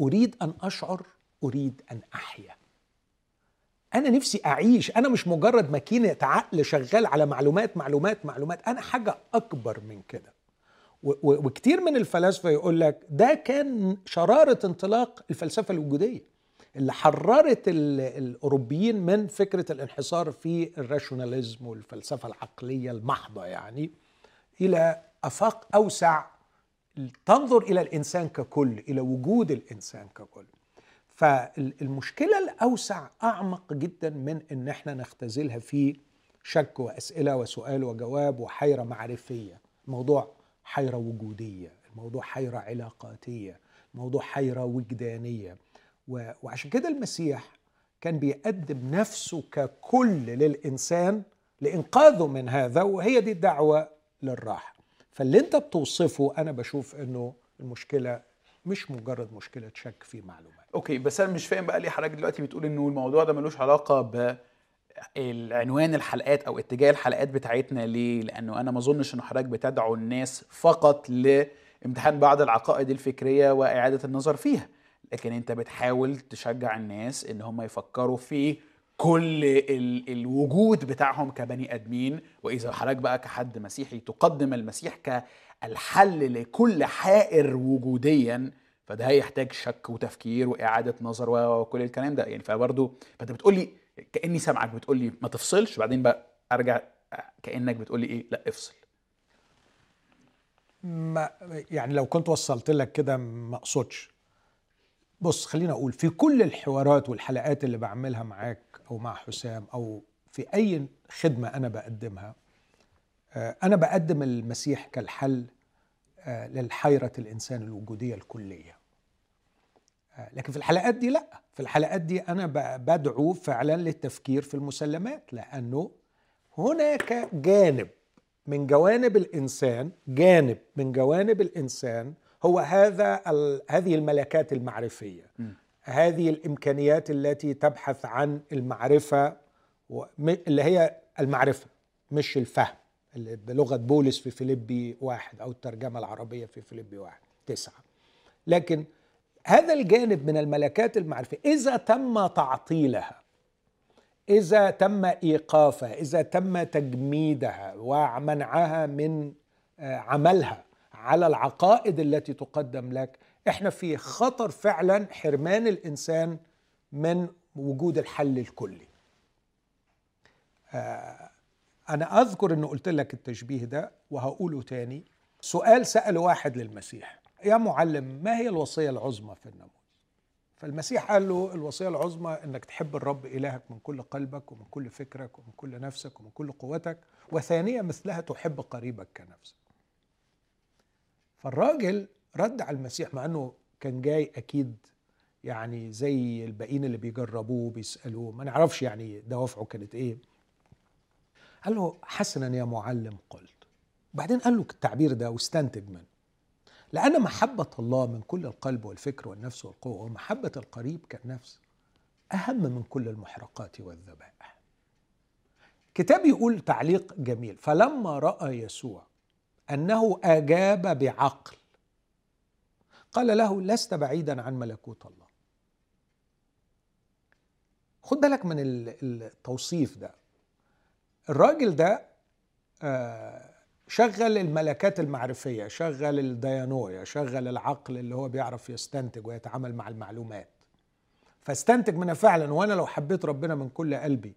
أريد أن أشعر أريد أن أحيا. أنا نفسي أعيش. أنا مش مجرد ماكينة عقل شغال على معلومات معلومات معلومات. أنا حاجة أكبر من كده. وكتير من الفلاسفة يقول لك ده كان شرارة انطلاق الفلسفة الوجودية اللي حررت ال- الأوروبيين من فكرة الانحصار في الراشوناليزم والفلسفة العقلية المحضة يعني إلى آفاق أوسع تنظر إلى الإنسان ككل إلى وجود الإنسان ككل. فالمشكلة الأوسع أعمق جدا من إن إحنا نختزلها في شك وأسئلة وسؤال وجواب وحيرة معرفية. الموضوع حيرة وجودية الموضوع حيرة علاقاتية الموضوع حيرة وجدانية. وعشان كده المسيح كان بيقدم نفسه ككل للإنسان لإنقاذه من هذا وهي دي الدعوة للراحة. فاللي أنت بتوصفه أنا بشوف إنه المشكلة مش مجرد مشكلة شك في معلومات. أوكي بس أنا مش فاهم بقى ليه حضرتك دلوقتي بتقول إنه الموضوع ده ملوش علاقة ب العنوان الحلقات أو اتجاه الحلقات بتاعتنا ليه؟ لأنه أنا ما أظنش إن حضرتك بتدعو الناس فقط لامتحان بعض العقائد الفكرية وإعادة النظر فيها. لكن أنت بتحاول تشجع الناس إن هم يفكروا في كل ال الوجود بتاعهم كبني آدمين. وإذا حضرتك بقى كحد مسيحي تقدم المسيح كالحل لكل حائر وجوديا فده هيحتاج شك وتفكير وإعادة نظر وكل الكلام ده. يعني فبرضه فأنت بتقول لي كأني سامعك بتقول لي ما تفصلش بعدين بقى أرجع كأنك بتقول لي إيه؟ لا افصل. ما يعني لو كنت وصلت لك كده ما أقصدش. بص خلينا أقول في كل الحوارات والحلقات اللي بعملها معاك أو مع حسام أو في أي خدمة أنا بقدمها آه، أنا بقدم المسيح كالحل آه، للحيرة الإنسان الوجودية الكلية. آه، لكن في الحلقات دي لأ. في الحلقات دي أنا بدعو فعلا للتفكير في المسلمات لأنه هناك جانب من جوانب الإنسان جانب من جوانب الإنسان هو هذا هذه الملكات المعرفية. م. هذه الإمكانيات التي تبحث عن المعرفة اللي هي المعرفة مش الفهم. بلغة بولس في فيليبي واحد أو الترجمة العربية في فيليبي واحد تسعة. لكن هذا الجانب من الملكات المعرفية إذا تم تعطيلها إذا تم إيقافها إذا تم تجميدها ومنعها من آه، عملها على العقائد التي تقدم لك إحنا في خطر فعلا حرمان الإنسان من وجود الحل الكلي. آه، أنا أذكر إنه قلت لك التشبيه ده وهقوله تاني. سؤال سأل واحد للمسيح يا معلم ما هي الوصية العظمى في الناموس؟ فالمسيح قال له الوصية العظمى إنك تحب الرب إلهك من كل قلبك ومن كل فكرك ومن كل نفسك ومن كل قوتك وثانية مثلها تحب قريبك كنفسك. فالراجل رد على المسيح مع إنه كان جاي أكيد يعني زي الباقيين اللي بيجربوه بيسالوه ما نعرفش يعني دوافعه كانت إيه. قال له حسنا يا معلم قلت. وبعدين قال له التعبير ده واستنتج منه. لأن محبة الله من كل القلب والفكر والنفس والقوة ومحبة القريب كالنفس أهم من كل المحرقات والذبائح. كتاب يقول تعليق جميل. فلما رأى يسوع أنه أجاب بعقل قال له لست بعيدا عن ملكوت الله. خد بالك من التوصيف ده. الراجل ده آه، شغل الملكات المعرفية شغل الديانويا شغل العقل اللي هو بيعرف يستنتج ويتعامل مع المعلومات. فاستنتج منها فعلا وأنا لو حبيت ربنا من كل قلبي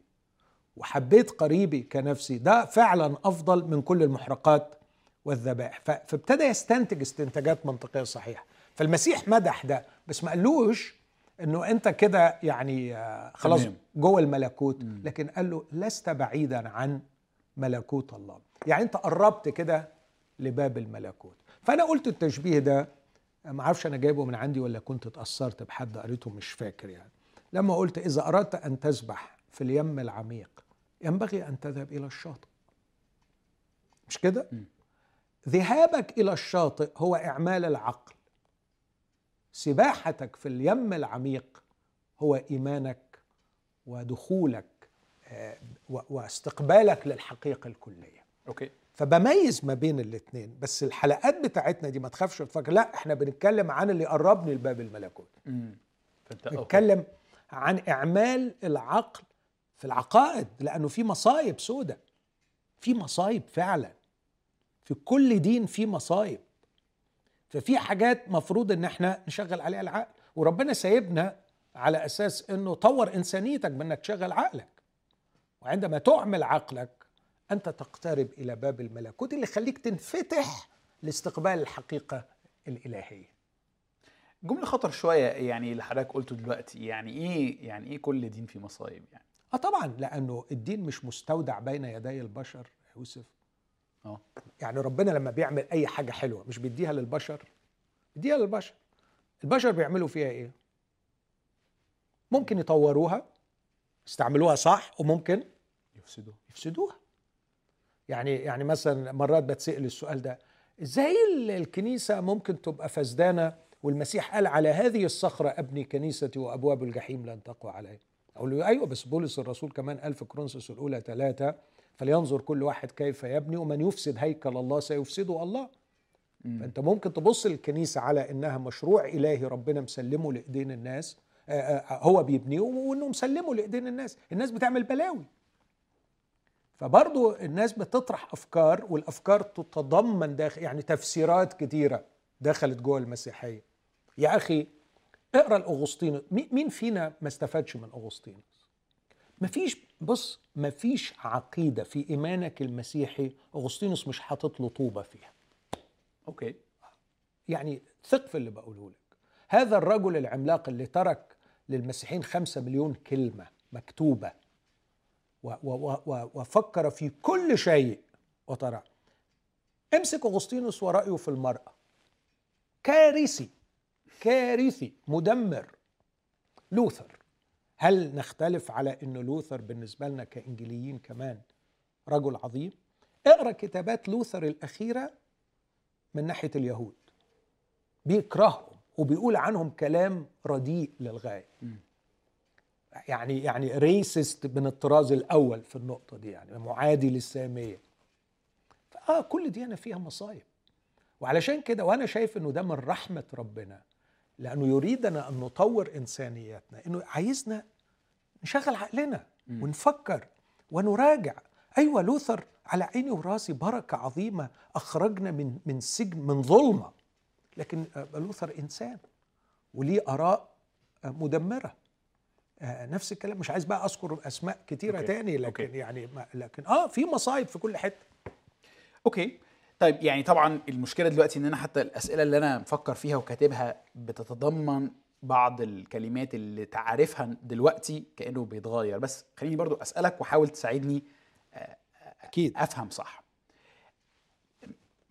وحبيت قريبي كنفسي ده فعلا أفضل من كل المحرقات والذبائح. فابتدى يستنتج استنتاجات منطقية صحيحة. فالمسيح مدح ده بس ما قالوش إنه أنت كده يعني آه، خلاص جوه الملكوت. لكن قال له لست بعيدا عن ملكوت الله. يعني أنت قربت كده لباب الملكوت. فأنا قلت التشبيه ده ما أعرفش أنا جايبه من عندي ولا كنت اتأثرت بحد قريته مش فاكر يعني. لما قلت إذا أردت أن تسبح في اليم العميق ينبغي أن تذهب إلى الشاطئ. مش كده؟ ذهابك إلى الشاطئ هو إعمال العقل. سباحتك في اليم العميق هو إيمانك ودخولك آه، واستقبالك للحقيقة الكلية. أوكي. فبميز ما بين الاثنين بس الحلقات بتاعتنا دي ما تخافش تفكر لا إحنا بنتكلم عن اللي قربني لباب الملكوت. بنتكلم عن إعمال العقل في العقائد لأنه في مصايب سودة. في مصايب فعلا. في كل دين في مصايب. ففي حاجات مفروض إن إحنا نشغل عليها العقل. وربنا سايبنا على أساس إنه طور إنسانيتك بإنك تشغل عقلك. وعندما تعمل عقلك أنت تقترب إلى باب الملكوت اللي يخليك تنفتح لاستقبال الحقيقة الإلهية. جملة خطر شوية يعني اللي حضرتك قلته دلوقتي يعني إيه يعني إيه كل دين فيه مصايب يعني؟ آه طبعا لأنه الدين مش مستودع بين يدي البشر يوسف. آه. يعني ربنا لما بيعمل أي حاجة حلوة مش بيديها للبشر؟ بيديها للبشر. البشر بيعملوا فيها إيه؟ ممكن يطوروها يستعملوها صح وممكن يفسدوها. يفسدوها. يعني يعني مثلا مرات بتسأل السؤال ده إزاي الكنيسة ممكن تبقى فسدانة؟ والمسيح قال على هذه الصخرة أبني كنيستي وأبواب الجحيم لن تقوى عليه أقول له أيوه بس بولس الرسول كمان قال في كورنثوس الأولى ثلاثة فلينظر كل واحد كيف يبني ومن يفسد هيكل الله سيفسده الله. فأنت ممكن تبص للكنيسة على إنها مشروع إلهي ربنا مسلمه لإيدين الناس. آه، آه، هو بيبنيه وإنه مسلمه لإيدين الناس. الناس بتعمل بلاوي. فبرضو الناس بتطرح أفكار والأفكار تتضمن داخل يعني تفسيرات كتيرة دخلت جوه المسيحية. يا أخي اقرأ الأغسطينوس. مين فينا ما استفادش من أغسطينوس؟ مفيش بص مفيش عقيدة في إيمانك المسيحي أغسطينوس مش حاطط له طوبة فيها. أوكي. يعني ثق في اللي بقوله لك. هذا الرجل العملاق اللي ترك للمسيحيين خمسة مليون كلمة مكتوبة و و و وفكر في كل شيء وترى امسك أغسطينوس ورأيه في المرأة. كارثي كارثي مدمر. لوثر. هل نختلف على أن لوثر بالنسبة لنا كإنجليين كمان رجل عظيم؟ اقرأ كتابات لوثر الأخيرة من ناحية اليهود. بيكرههم وبيقول عنهم كلام رديء للغاية. يعني يعني ريسست من الطراز الأول في النقطة دي يعني معادي للسامية. آه كل ديانة فيها مصايب. وعلشان كده وأنا شايف إنه ده من رحمة ربنا لأنه يريدنا أن نطور انسانيتنا إنه عايزنا نشغل عقلنا ونفكر ونراجع. أيوه لوثر على عيني وراسي بركة عظيمة أخرجنا من من سجن من ظلمة. لكن لوثر إنسان وليه آراء مدمرة. آه، نفس الكلام. مش عايز بقى أذكر أسماء كتيرة okay. تاني لكن okay. يعني لكن آه في مصايب في كل حتة. أوكي. طيب يعني طبعا المشكلة دلوقتي إن أنا حتى الأسئلة اللي أنا مفكر فيها وكاتبها بتتضمن بعض الكلمات اللي تعرفها دلوقتي كأنه بيتغير. بس خليني برضو أسألك وحاول تساعدني آه، أكيد. أفهم صح.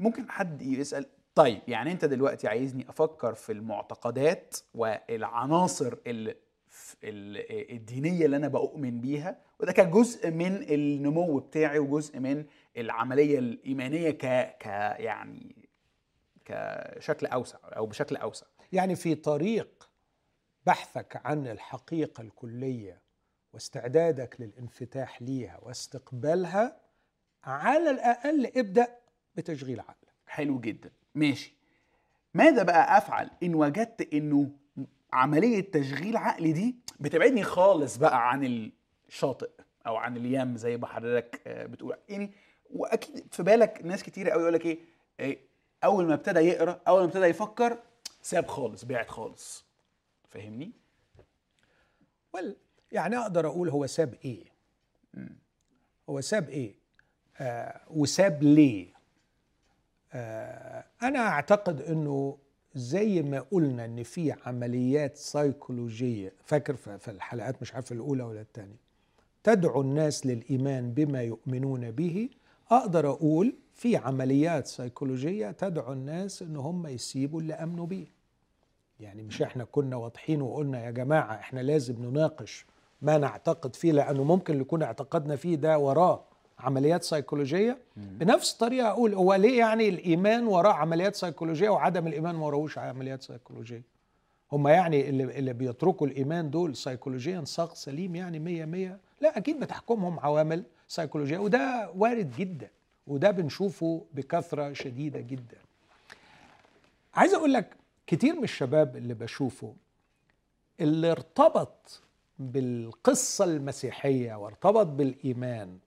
ممكن حد يسأل طيب يعني أنت دلوقتي عايزني أفكر في المعتقدات والعناصر اللي الدينية اللي أنا بؤمن بيها وده كجزء من النمو بتاعي وجزء من العملية الإيمانية ك ك يعني كشكل أوسع أو بشكل أوسع. يعني في طريق بحثك عن الحقيقة الكلية واستعدادك للانفتاح ليها واستقبالها على الأقل ابدأ بتشغيل عقلك. حلو جدا. ماشي. ماذا بقى أفعل إن وجدت إنه عملية تشغيل عقلي دي بتبعدني خالص بقى عن الشاطئ أو عن اليم زي ما حضرتك آه، بتقول؟ يعني وأكيد في بالك ناس كتير قوي يقول لك إيه, إيه أول ما ابتدى يقرأ أول ما ابتدى يفكر ساب خالص بعد خالص. فاهمني؟ وال يعني أقدر أقول هو ساب إيه؟ هو ساب إيه؟ آه وساب ليه؟ آه أنا أعتقد إنه زي ما قلنا إن في عمليات سيكولوجيه فاكر في الحلقات مش عارف الأولى ولا الثانية تدعو الناس للإيمان بما يؤمنون به أقدر أقول في عمليات سيكولوجية تدعو الناس إن هم يسيبوا اللي آمنوا بيه. يعني مش إحنا كنا واضحين وقلنا يا جماعة إحنا لازم نناقش ما نعتقد فيه لأنه ممكن يكون اعتقادنا فيه ده وراه عمليات سيكولوجية. بنفس الطريقة أقول هو ليه يعني الإيمان وراه عمليات سيكولوجية وعدم الإيمان ما وراهوش عمليات سيكولوجية؟ هم يعني اللي, اللي بيتركوا الإيمان دول سيكولوجيا ساق سليم يعني مية مية. لا أكيد بتحكمهم عوامل. سيكولوجيه وده وارد جدا وده بنشوفه بكثرة شديدة جدا. عايز أقول لك كتير من الشباب اللي بشوفه اللي ارتبط بالقصة المسيحية وارتبط بالإيمان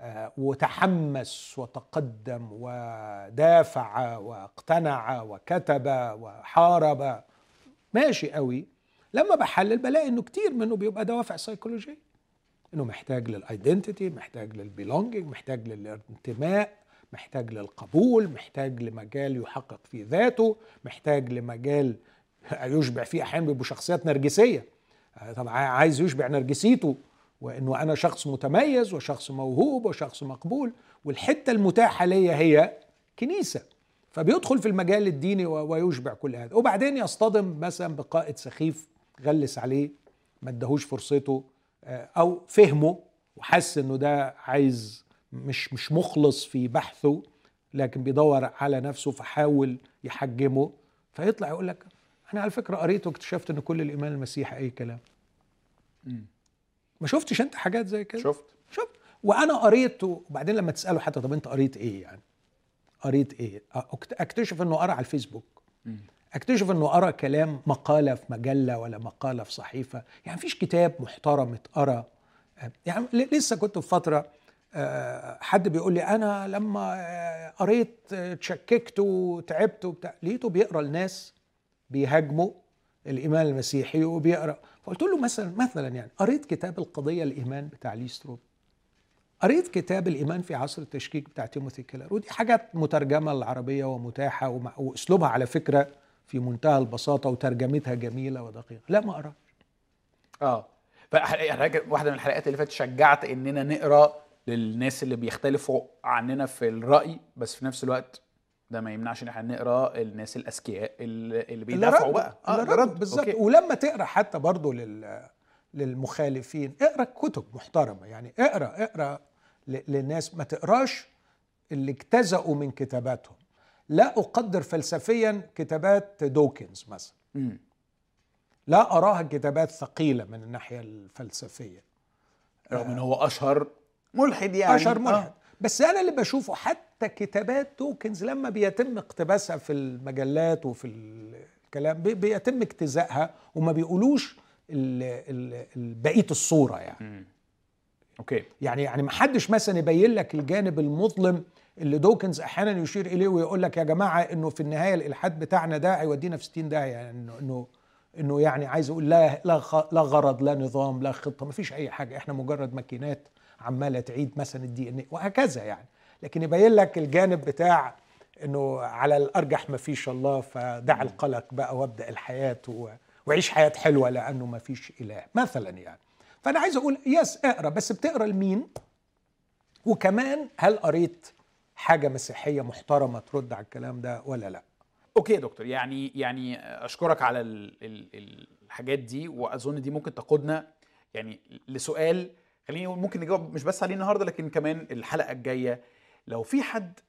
آه، وتحمس وتقدم ودافع واقتنع وكتب وحارب ماشي قوي. لما بحلل بلاقي إنه كتير منه بيبقى دوافع سيكولوجيه إنه محتاج لل identity محتاج لل belonging محتاج للانتماء محتاج للقبول محتاج لمجال يحقق فيه ذاته محتاج لمجال يشبع فيه أحيانا بيبقوا شخصيات نرجسية. آه، طبعا عايز يشبع نرجسيته وإنه أنا شخص متميز وشخص موهوب وشخص مقبول والحتة المتاحة ليا هي كنيسة. فبيدخل في المجال الديني ويشبع كل هذا. وبعدين يصطدم مثلا بقائد سخيف غلس عليه ما ادهوش فرصته أو فهمه وحس إنه ده عايز مش مش مخلص في بحثه لكن بيدور على نفسه فحاول يحجمه. فيطلع يقول لك أنا على فكرة قريت واكتشفت إن كل الإيمان المسيحي أي كلام. ما شفتش أنت حاجات زي كده؟ شفت. شفت. وأنا قريت وبعدين لما تسأله حتى طب أنت قريت إيه يعني؟ قريت إيه؟ أكتشف إنه قرأ على الفيسبوك. أكتشف إنه قرا كلام مقالة في مجلة ولا مقالة في صحيفة. يعني مفيش كتاب محترم اتقرأ. يعني لسه كنت في فترة آه، حد بيقول لي أنا لما آه، قريت اتشككت وتعبت وبتاع لقيته بيقرأ الناس بيهاجموا الإيمان المسيحي وبيقرأ. فقلت له مثلا مثلا يعني قريت كتاب القضية الإيمان بتاع ليستروب قريت كتاب الإيمان في عصر التشكيك بتاع تيموثي كيلر؟ ودي حاجات مترجمة للعربيه ومتاحة وأسلوبها على فكرة في منتهى البساطة وترجمتها جميلة ودقيقة. لا ما اقرا آه. واحدة من الحلقات اللي فاتت شجعت إننا نقرأ للناس اللي بيختلفوا عننا في الرأي بس في نفس الوقت ده ما يمنعش إن إحنا نقرأ الناس الأذكياء اللي اللي بيدافعوا بقى. آه ده رد بالظبط. ولما تقرأ حتى برضه لل للمخالفين اقرأ كتب محترمة. يعني اقرأ اقرأ ل- للناس. ما تقراش اللي اجتزأوا من كتاباتهم. لا أقدر فلسفيا كتابات دوكنز مثلا. مم. لا أراها كتابات ثقيلة من الناحية الفلسفية. رغم إن هو أشهر ملحد يعني. أشهر ملحد. آه. بس أنا اللي بشوفه حتى كتابات توكنز لما بيتم اقتباسها في المجلات وفي الكلام بي- بيتم اجتزائها وما بيقولوش ال- ال- ال- بقية الصورة يعني. okay. يعني يعني ما حدش مثلا يبين لك الجانب المظلم اللي دوكنز أحيانا يشير إليه ويقول لك يا جماعة إنه في النهاية الإلحاد بتاعنا ده هيودينا في 60 داهية يعني انه انه إنه يعني عايز أقول لا لا لا غرض لا نظام لا خطة ما فيش أي حاجة إحنا مجرد ماكينات عمالة تعيد مثلا ال DNA وهكذا يعني. لكن يبين لك الجانب بتاع إنه على الأرجح ما فيش الله فدع القلق بقى وابدأ الحياة و- وعيش حياة حلوة لأنه ما فيش إله مثلا يعني. فأنا عايز أقول yes اقرأ بس بتقرأ لمين؟ وكمان هل قريت حاجة مسيحية محترمة ترد على الكلام ده ولا لأ؟ okay يا دكتور يعني يعني أشكرك على ال ال الحاجات دي وأظن دي ممكن تقودنا يعني لسؤال خليني ممكن نجاوب مش بس عليه النهارده لكن كمان الحلقة الجاية. لو في حد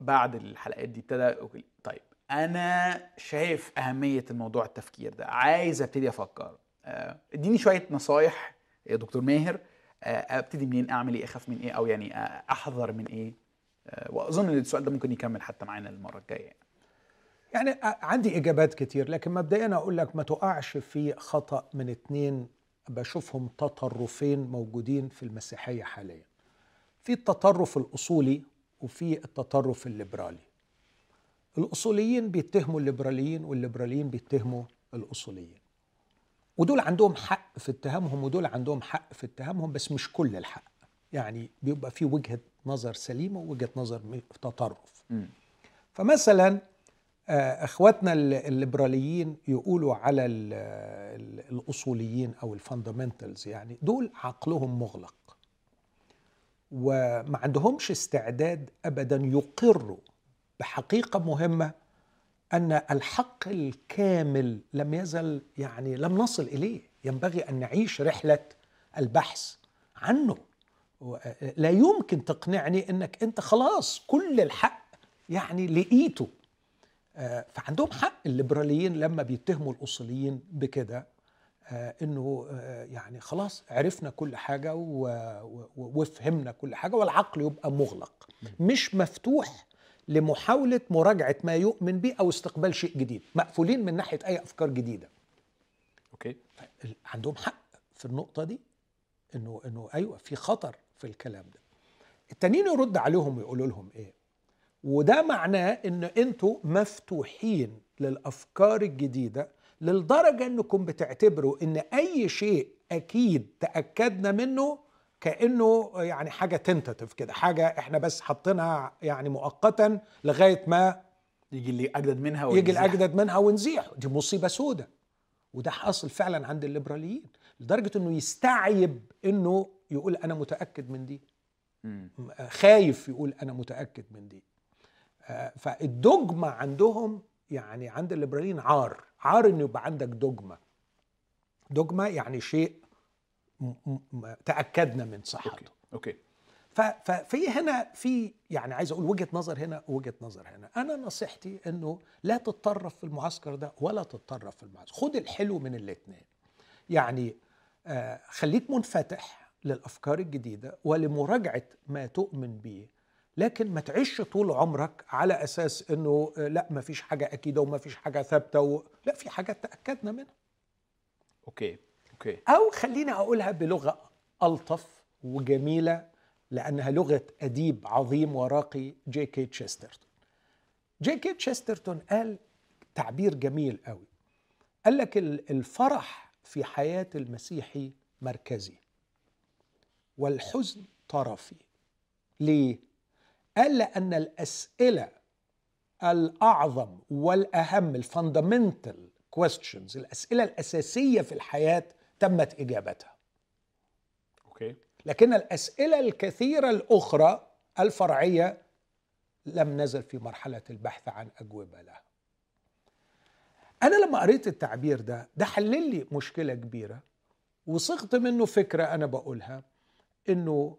بعد الحلقات دي ابتدى أوكي، طيب أنا شايف أهمية الموضوع التفكير ده عايز أبتدي أفكر. آه، إديني شوية نصايح يا دكتور ماهر آه، أبتدي منين أعمل إيه أخاف من إيه أو يعني آه، أحذر من إيه؟ وأظن إن السؤال ده ممكن يكمل حتى معانا المرة الجاية. يعني. عندي إجابات كتير لكن مبدئيا أقول لك ما تقعش في خطأ من اتنين بشوفهم تطرفين موجودين في المسيحية حاليا. في التطرف الأصولي وفي التطرف الليبرالي. الأصوليين بيتهموا الليبراليين والليبراليين بيتهموا الأصوليين. ودول عندهم حق في اتهامهم ودول عندهم حق في اتهامهم بس مش كل الحق. يعني بيبقى في وجهة نظر سليمة ووجهة نظر م- تطرف. فمثلا آه، أخواتنا ال- الليبراليين يقولوا على ال- ال- الأصوليين أو الفاندامنتالز يعني دول عقلهم مغلق. وما عندهمش استعداد ابدا يقروا بحقيقة مهمة أن الحق الكامل لم يزل يعني لم نصل إليه. ينبغي أن نعيش رحلة البحث عنه. لا يمكن تقنعني إنك أنت خلاص كل الحق يعني لقيته. آه، فعندهم حق. الليبراليين لما بيتهموا الأصوليين بكده آه، إنه آه، يعني خلاص عرفنا كل حاجة وفهمنا كل حاجة والعقل يبقى مغلق. مش مفتوح لمحاولة مراجعة ما يؤمن به أو استقبال شيء جديد. مقفولين من ناحية أي أفكار جديدة. أوكي. عندهم حق في النقطة دي إنه إنه أيوه في خطر. في الكلام ده. التانيين يرد عليهم ويقولوا لهم إيه؟ وده معناه إن أنتوا مفتوحين للأفكار الجديدة للدرجة إنكم بتعتبروا إن أي شيء أكيد تأكدنا منه كأنه يعني حاجة تنتاتيف كده حاجة إحنا بس حاطينها يعني مؤقتا لغاية ما يجي اللي اجدد منها يجي وينزح. الاجدد منها ونزيح دي مصيبة سودة وده حاصل فعلا عند الليبراليين لدرجة إنه يستعيب إنه يقول أنا متأكد من دي. خايف يقول أنا متأكد من دي. آه، فالدogma عندهم يعني عند الليبراليين عار. عار إنه يبقى عندك دوجما. دوجما يعني شيء تأكدنا من صحته. أوكي ف- ففي هنا في يعني عايز أقول وجهة نظر هنا ووجهه نظر هنا. أنا نصيحتي إنه لا تتطرف في المعسكر ده ولا تتطرف في المعسكر. خد الحلو من الاثنين يعني آه، خليك منفتح. للأفكار الجديدة ولمراجعة ما تؤمن به لكن ما تعيش طول عمرك على أساس إنه آه، لأ ما فيش حاجة أكيدة وما فيش حاجة ثابتة و... لأ في حاجات تأكدنا منها. okay okay. أو خليني أقولها بلغة ألطف وجميلة لأنها لغة أديب عظيم وراقي G. K. Chesterton G. K. Chesterton قال تعبير جميل قوي. قال لك ال- الفرح في حياة المسيحي مركزي. والحزن طرفي. ليه؟ قال لأن الأسئلة الأعظم والأهم ال fundamental questions الأسئلة الأساسية في الحياة تمت إجابتها. أوكي. لكن الأسئلة الكثيرة الأخرى الفرعية لم نزل في مرحلة البحث عن أجوبة لها. أنا لما قريت التعبير ده ده حلل لي مشكلة كبيرة وصغت منه فكرة أنا بقولها. إنه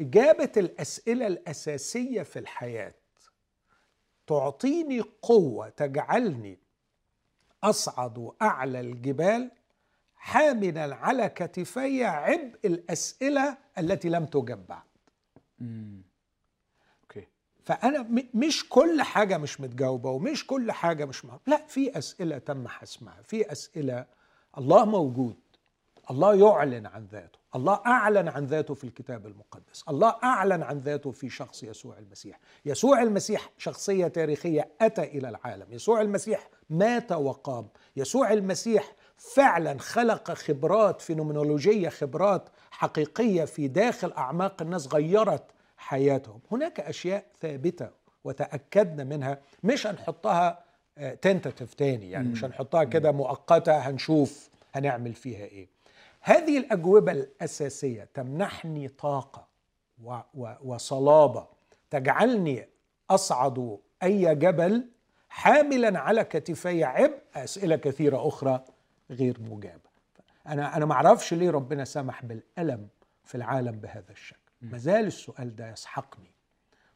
إجابة الأسئلة الأساسية في الحياة تعطيني قوة تجعلني أصعد أعلى الجبال حاملا على كتفي عبء الأسئلة التي لم تجب بعد فأنا مش كل حاجة مش متجاوبة ومش كل حاجة مش مهم. لا في أسئلة تم حسمها في أسئلة الله موجود. الله يعلن عن ذاته. الله أعلن عن ذاته في الكتاب المقدس. الله أعلن عن ذاته في شخص يسوع المسيح. يسوع المسيح شخصية تاريخية أتى إلى العالم. يسوع المسيح مات وقام. يسوع المسيح فعلا خلق خبرات فينومينولوجية خبرات حقيقية في داخل أعماق الناس غيرت حياتهم. هناك أشياء ثابتة وتأكدنا منها. مش هنحطها تنتاتيف تاني. يعني مش هنحطها كده مؤقتة هنشوف هنعمل فيها إيه. هذه الأجوبة الأساسية تمنحني طاقة وصلابة تجعلني أصعد أي جبل حاملا على كتفي عبء أسئلة كثيرة أخرى غير مجابة. أنا أنا ما أعرفش ليه ربنا سمح بالألم في العالم بهذا الشكل. ما زال السؤال ده يسحقني.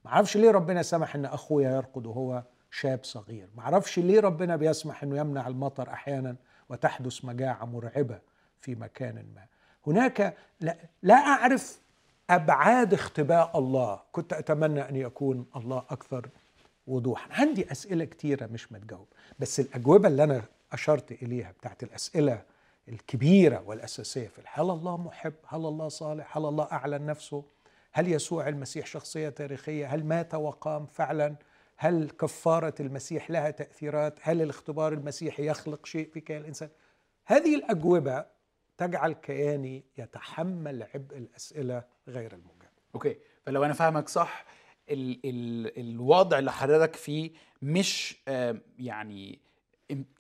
ما أعرفش ليه ربنا سمح إن أخويا يرقد وهو شاب صغير. ما أعرفش ليه ربنا بيسمح إنه يمنع المطر أحيانا وتحدث مجاعة مرعبة في مكان ما. هناك لا, لا أعرف أبعاد اختباء الله. كنت أتمنى أن يكون الله أكثر وضوحا. عندي أسئلة كثيره مش متجاوب بس الأجوبة اللي أنا أشرت إليها بتاعت الأسئلة الكبيرة والأساسية في هل الله محب؟ هل الله صالح؟ هل الله اعلن نفسه هل يسوع المسيح شخصية تاريخية؟ هل مات وقام فعلا؟ هل كفارة المسيح لها تأثيرات؟ هل الاختبار المسيحي يخلق شيء في كيان الإنسان؟ هذه الأجوبة تجعل كياني يتحمل عبء الأسئلة غير المجابه أوكي فلو أنا فاهمك صح ال ال الوضع اللي حضرتك فيه مش يعني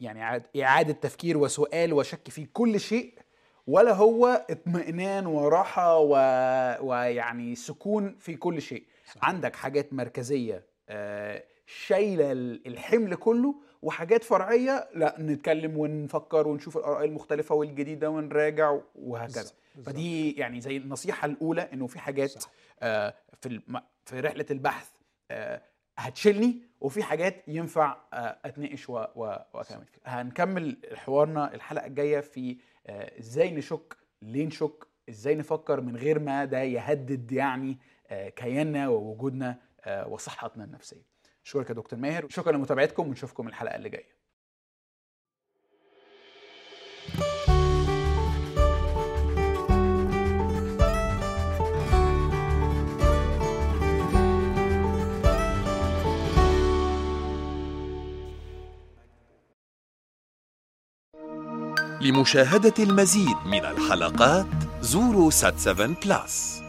يعني إعادة تفكير وسؤال وشك في كل شيء ولا هو اطمئنان وراحة و... ويعني سكون في كل شيء صحيح. عندك حاجات مركزية شايلة الحمل كله وحاجات فرعية لا نتكلم ونفكر ونشوف الآراء المختلفة والجديدة ونراجع وهكذا. فدي يعني زي النصيحة الأولى إنه في حاجات. آه في الم... في رحلة البحث آه هتشيلني وفي حاجات ينفع آه أتناقش وأكمل فيها. هنكمل حوارنا الحلقة الجاية في آه إزاي نشك ليه نشك إزاي نفكر من غير ما ده يهدد يعني آه كياننا ووجودنا آه وصحتنا النفسية. اشكرك يا دكتور ماهر شكرا لمتابعتكم ونشوفكم الحلقة اللي جاية. لمشاهدة المزيد من الحلقات زوروا سات 7 بلاس.